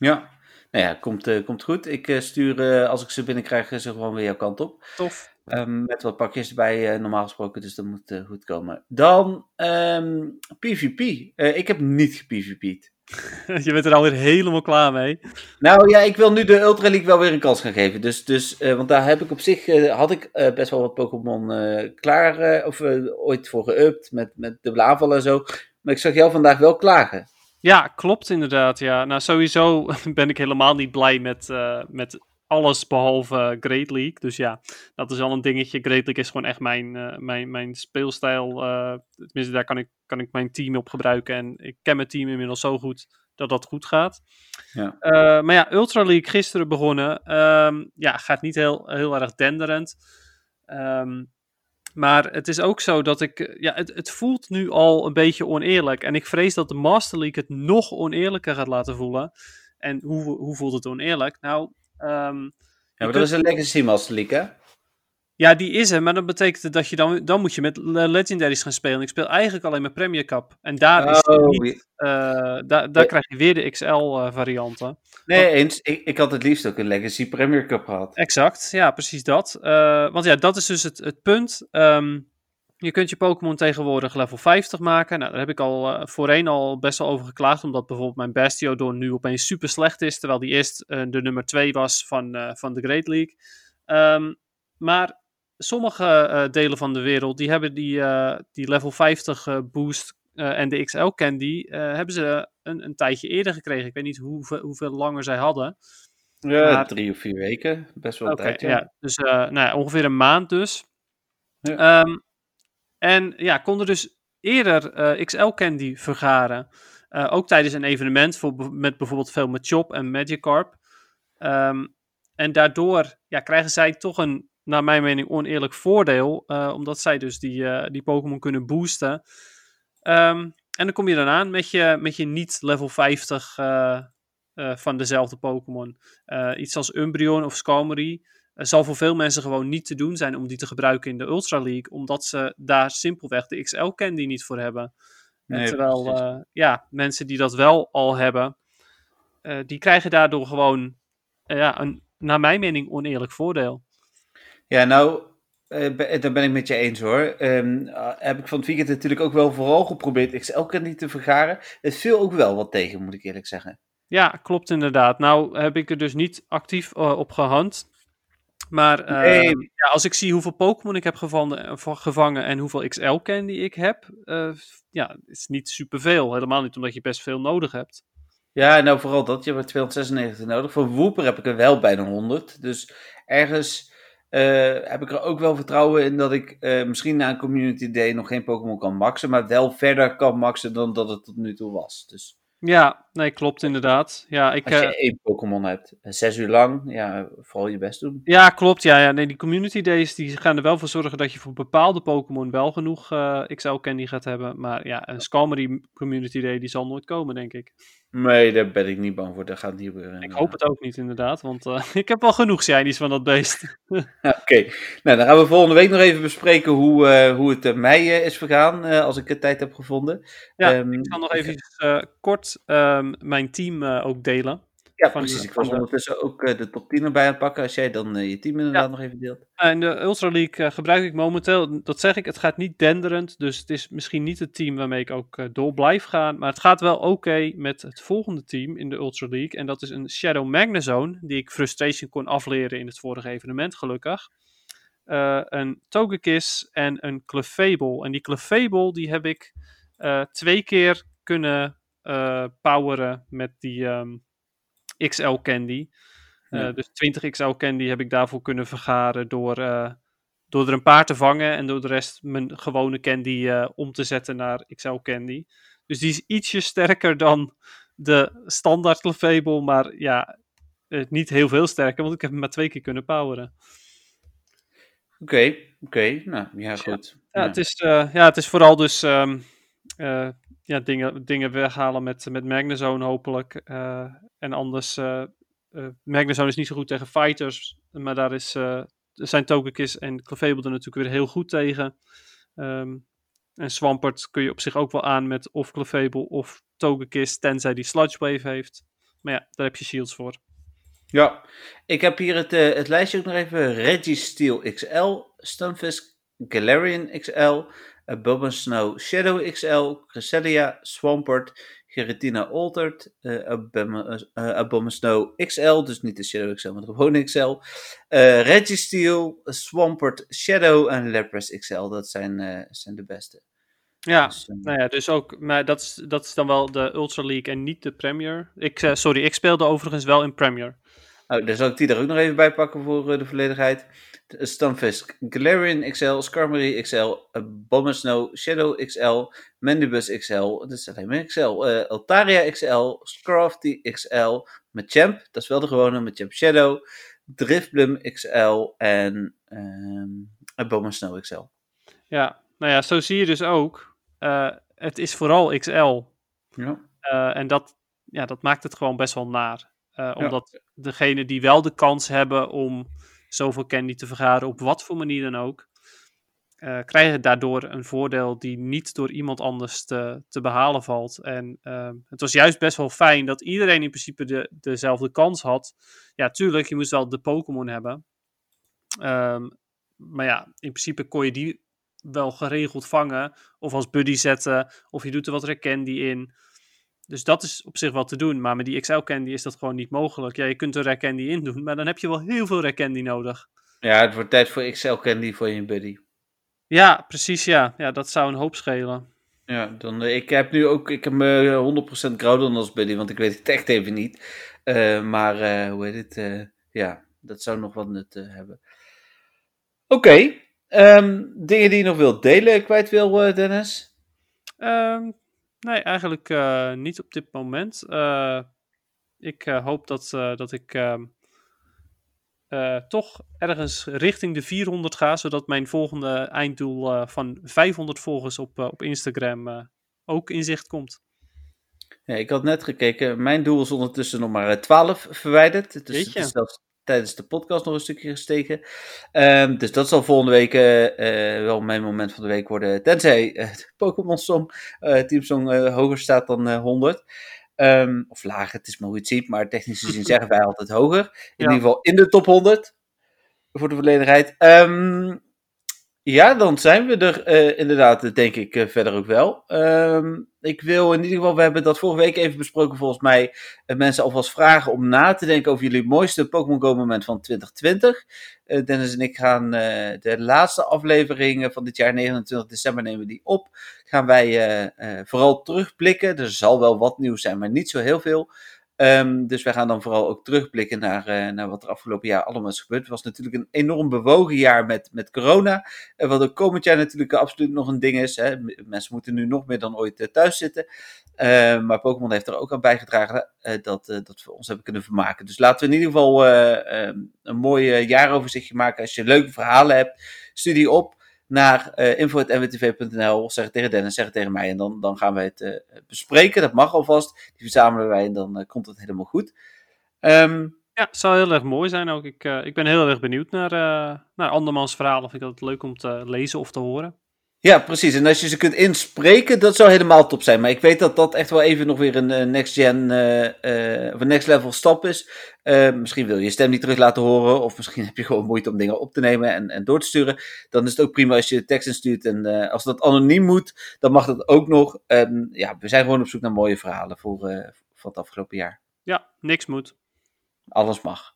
Ja, nou ja, komt, uh, komt goed. Ik uh, stuur, uh, als ik ze binnenkrijg, ze gewoon weer jouw kant op. Tof. Um, met wat pakjes erbij, normaal gesproken, dus dat moet goed komen. Dan um, PvP. ik heb niet gepvp'd. Je bent er alweer helemaal klaar mee. Nou ja, ik wil nu de Ultra League wel weer een kans gaan geven. Dus, dus, want daar heb ik op zich, had ik best wel wat Pokémon klaar, of ooit voor geüpt, met, met dubbele aanvallen en zo. Maar ik zag jou vandaag wel klagen. Ja, klopt inderdaad. Ja. Nou, sowieso ben ik helemaal niet blij met, uh, met alles behalve Great League. Dus ja, dat is al een dingetje. Great League is gewoon echt mijn, uh, mijn, mijn speelstijl. Uh, tenminste, daar kan ik, kan ik mijn team op gebruiken. En ik ken mijn team inmiddels zo goed dat dat goed gaat. Ja. maar ja, Ultra League gisteren begonnen. Um, ja, gaat niet heel, heel erg denderend. Um, maar het is ook zo dat ik. Eh, ja, het, het voelt nu al een beetje oneerlijk. En ik vrees dat de Master League het nog oneerlijker gaat laten voelen. En hoe, hoe voelt het oneerlijk? Nou. Um, ja, maar dat is een Legacy Master League, hè? Ja, die is er, maar dat betekent dat je dan, dan moet je met Legendaries gaan spelen. Ik speel eigenlijk alleen maar Premier Cup. En daar, is oh, niet, uh, daar, daar krijg je weer de XL-varianten. Uh, nee, want, eens. Ik, ik had het liefst ook een Legacy Premier Cup gehad. Exact, ja, precies dat. Uh, want ja, dat is dus het, het punt. Um, je kunt je Pokémon tegenwoordig level 50 maken. Nou, daar heb ik al uh, voorheen al best wel over geklaagd. Omdat bijvoorbeeld mijn Bastiodon nu opeens super slecht is. Terwijl die eerst de nummer 2 was van, van de Great League. Um, maar sommige uh, delen van de wereld, die hebben die, uh, die level 50 uh, boost en de XL Candy, hebben ze een, een tijdje eerder gekregen. Ik weet niet hoeveel, hoeveel langer zij hadden. Ja, maar... drie of vier weken. Best wel okay, tijd, ja. ja. Dus nou ja, ongeveer een maand dus. Ja. Um, en ja, konden dus eerder XL Candy vergaren. ook tijdens een evenement, voor, met bijvoorbeeld veel met Chop en Magikarp. Um, en daardoor ja, krijgen zij toch een naar mijn mening, oneerlijk voordeel. Uh, omdat zij dus die, uh, die Pokémon kunnen boosten. Um, en dan kom je dan aan met je, met je niet level 50 uh, eh, van dezelfde Pokémon. iets als Umbreon of Skarmory zal voor veel mensen gewoon niet te doen zijn om die te gebruiken in de Ultra League. Omdat ze daar simpelweg de XL Candy niet voor hebben. Nee, terwijl ja, mensen die dat wel al hebben, die krijgen daardoor gewoon ja, een, naar mijn mening, oneerlijk voordeel. Ja, nou, uh, daar ben ik met je eens hoor. Um, heb ik van het weekend natuurlijk ook wel vooral geprobeerd XL niet te vergaren. Het viel ook wel wat tegen, moet ik eerlijk zeggen. Ja, klopt inderdaad. Nou heb ik er dus niet actief uh, op gehand. Maar nee. ja, als ik zie hoeveel Pokémon ik heb gevangen, gevangen en hoeveel XL-candy ik heb, ja, is niet superveel. Helemaal niet omdat je best veel nodig hebt. Ja, nou vooral dat. Je hebt 296 nodig. Voor Wooper heb ik er wel bijna 100. Dus ergens heb ik er ook wel vertrouwen in dat ik uh, misschien na een Community Day nog geen Pokémon kan maxen, maar wel verder kan maxen dan dat het tot nu toe was. Dus... Ja, nee, klopt inderdaad. Ja, ik, Als je uh, één Pokémon hebt, zes uur lang, ja, vooral je best doen. Ja, klopt. Ja, ja. Nee, die Community Days die gaan er wel voor zorgen dat je voor bepaalde Pokémon wel genoeg XL Candy gaat hebben. Maar ja, een Skarmory Community Day die zal nooit komen, denk ik. Nee, daar ben ik niet bang voor. Dat gaat niet gebeuren. Ik hoop het ook niet, inderdaad. Want uh, ik heb al genoeg shinies van dat beest. Oké. Nou, dan gaan we volgende week nog even bespreken hoe, uh, hoe het mei is vergaan. Als ik de tijd heb gevonden. Ja, um, ik zal nog even kort um, mijn team ook delen. Ja, precies. Ik was ondertussen ook uh, de top 10 erbij aan het pakken. Als jij dan uh, je team inderdaad ja. nog even deelt. En de Ultra League uh, gebruik ik momenteel, dat zeg ik, het gaat niet denderend. Dus het is misschien niet het team waarmee ik ook door blijf gaan. Maar het gaat wel oké okay met het volgende team in de Ultra League. En dat is een Shadow Magnezone, die ik Frustration kon afleren in het vorige evenement, gelukkig. een Togekiss en een Clefable. En die Clefable, die heb ik twee keer kunnen poweren met die... Um, XL Candy. Uh, Dus 20 XL Candy heb ik daarvoor kunnen vergaren door, uh, door er een paar te vangen en door de rest mijn gewone candy uh, om te zetten naar XL Candy. Dus die is ietsje sterker dan de standaard Clefable, maar ja, niet heel veel sterker, want ik heb hem maar twee keer kunnen poweren. Oké, okay, oké. Okay. Nou, ja, goed. Ja, ja. Het, is, ja het is vooral dus um, ja, dingen, dingen weghalen met, met Magnezone hopelijk. Uh, en anders, uh, uh, Magnezone is niet zo goed tegen fighters, maar daar is, zijn Togekiss en Clefable er natuurlijk weer heel goed tegen. Um, en Swampert kun je op zich ook wel aan met of Clefable of Togekiss, tenzij die Sludge Wave heeft. Maar ja, daar heb je shields voor. Ja, ik heb hier het, het lijstje ook nog even. Registeel XL, Stunfisk, Galarian XL, Snow Shadow XL, Cresselia, Swampert, Giratina Altered, uh, Snow XL, dus niet de Shadow XL, maar de gewone XL, uh, Registeel, Swampert Shadow en Lapras XL. Dat zijn, uh, zijn de beste. Ja, dus, nou ja, dus ook, maar dat is, dat is dan wel de Ultra League en niet de Premier. Ik, sorry, ik speelde overigens wel in Premier. Oh, dan zal ik die er ook nog even bij pakken voor de volledigheid. Stunfisk, Galarian XL, Skarmory XL, Bombasnow, Shadow XL, Mandibus XL, dat is alleen maar XL, uh, Altaria XL, Scrafty XL, Machamp, dat is wel de gewone, Machamp Shadow, Driftblum XL en um, Bombasnow XL. Ja, nou ja, zo zie je dus ook, uh, het is vooral XL. Ja. Uh, en dat, ja, dat maakt het gewoon best wel naar. Omdat ja. degene die wel de kans hebben om zoveel candy te vergaren, op wat voor manier dan ook, uh, krijgen daardoor een voordeel die niet door iemand anders te, te behalen valt. En uh, het was juist best wel fijn dat iedereen in principe de, dezelfde kans had. Ja, tuurlijk, je moest wel de Pokémon hebben. Um, maar ja, in principe kon je die wel geregeld vangen. Of als buddy zetten. Of je doet er wat candy in. Dus dat is op zich wel te doen. Maar met die XL Candy is dat gewoon niet mogelijk. Ja, je kunt er Candy in doen, maar dan heb je wel heel veel Candy nodig. Ja, het wordt tijd voor XL Candy voor je buddy. Ja, precies ja. Ja, dat zou een hoop schelen. Ja, dan, uh, ik heb nu ook, ik heb me 100% Groudon als buddy, want ik weet het echt even niet. Uh, maar uh, hoe heet het? ja, dat zou nog wat nut hebben. Oké, okay. um, dingen die je nog wilt delen, kwijt wil, Dennis? Um, Nee, eigenlijk uh, niet op dit moment. Uh, ik uh, hoop dat, dat ik ehm, toch ergens richting de 400 ga, zodat mijn volgende einddoel van 500 volgers op, op Instagram ook in zicht komt. Ja, ik had net gekeken, mijn doel is ondertussen nog maar 12 verwijderd. Dus het is zelfs tijdens de podcast nog een stukje gesteken. Um, dus dat zal volgende week uh, uh, wel mijn moment van de week worden. Tenzij uh, de Pokémon Song, Team Song hoger staat dan 100. Um, ehm, of lager, het is maar hoe je het ziet. Maar technisch gezien zeggen wij altijd hoger. In ja. ieder geval in de top 100. Voor de volledigheid. Um, ja, dan zijn we er uh, inderdaad, denk ik, uh, verder ook wel. Um, ik wil in ieder geval, we hebben dat vorige week even besproken, volgens mij, uh, mensen alvast vragen om na te denken over jullie mooiste Pokémon Go moment van 2020. Dennis en ik gaan de laatste afleveringen van dit jaar, 29 december, nemen die op. Gaan wij vooral terugblikken. Er zal wel wat nieuws zijn, maar niet zo heel veel. Um, dus wij gaan dan vooral ook terugblikken naar, uh, naar wat er afgelopen jaar allemaal is gebeurd. Het was natuurlijk een enorm bewogen jaar met, met corona. Wat ook komend jaar natuurlijk absoluut nog een ding is. Hè. Mensen moeten nu nog meer dan ooit uh, thuis zitten. Uh, maar Pokémon heeft er ook aan bijgedragen eh, dat, dat we ons hebben kunnen vermaken. Dus laten we in ieder geval ehm, een mooi jaaroverzichtje maken. Als je leuke verhalen hebt, studie op. naar uh, info.nwtv.nl. Zeg het tegen Dennis, zeg het tegen mij. En dan, dan gaan wij het bespreken. Dat mag alvast. Die verzamelen wij en dan komt het helemaal goed. Um, ja, het zou heel erg mooi zijn ook. Ik, ik ben heel erg benieuwd naar, naar andermans verhalen. Vind ik dat leuk om te lezen of te horen. Ja, precies. En als je ze kunt inspreken, dat zou helemaal top zijn. Maar ik weet dat dat echt wel even nog weer een next gen uh, uh, of een next level stap is. Uh, misschien wil je je stem niet terug laten horen, of misschien heb je gewoon moeite om dingen op te nemen en, en door te sturen. Dan is het ook prima als je tekst instuurt. En als dat anoniem moet, dan mag dat ook nog. Um, ja, we zijn gewoon op zoek naar mooie verhalen voor, voor het afgelopen jaar. Ja, niks moet. Alles mag.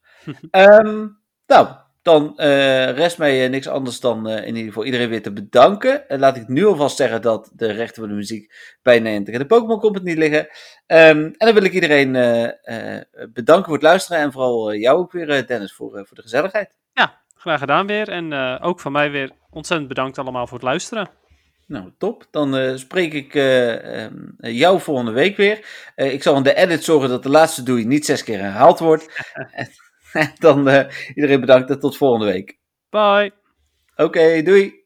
um, nou, dan uh, rest mij uh, niks anders dan uh, in ieder geval iedereen weer te bedanken. En laat ik nu alvast zeggen dat de rechten van de muziek bij Niantic en de Pokémon Company liggen. Um, en dan wil ik iedereen bedanken voor het luisteren. En vooral jou ook weer, Dennis, voor, voor de gezelligheid. Ja, graag gedaan weer. En ook van mij weer ontzettend bedankt allemaal voor het luisteren. Nou, top. Dan spreek ik um, jou volgende week weer. ik zal in de edit zorgen dat de laatste doei niet zes keer herhaald wordt. dan uh, iedereen bedankt en tot volgende week. Bye. Oké, okay, doei.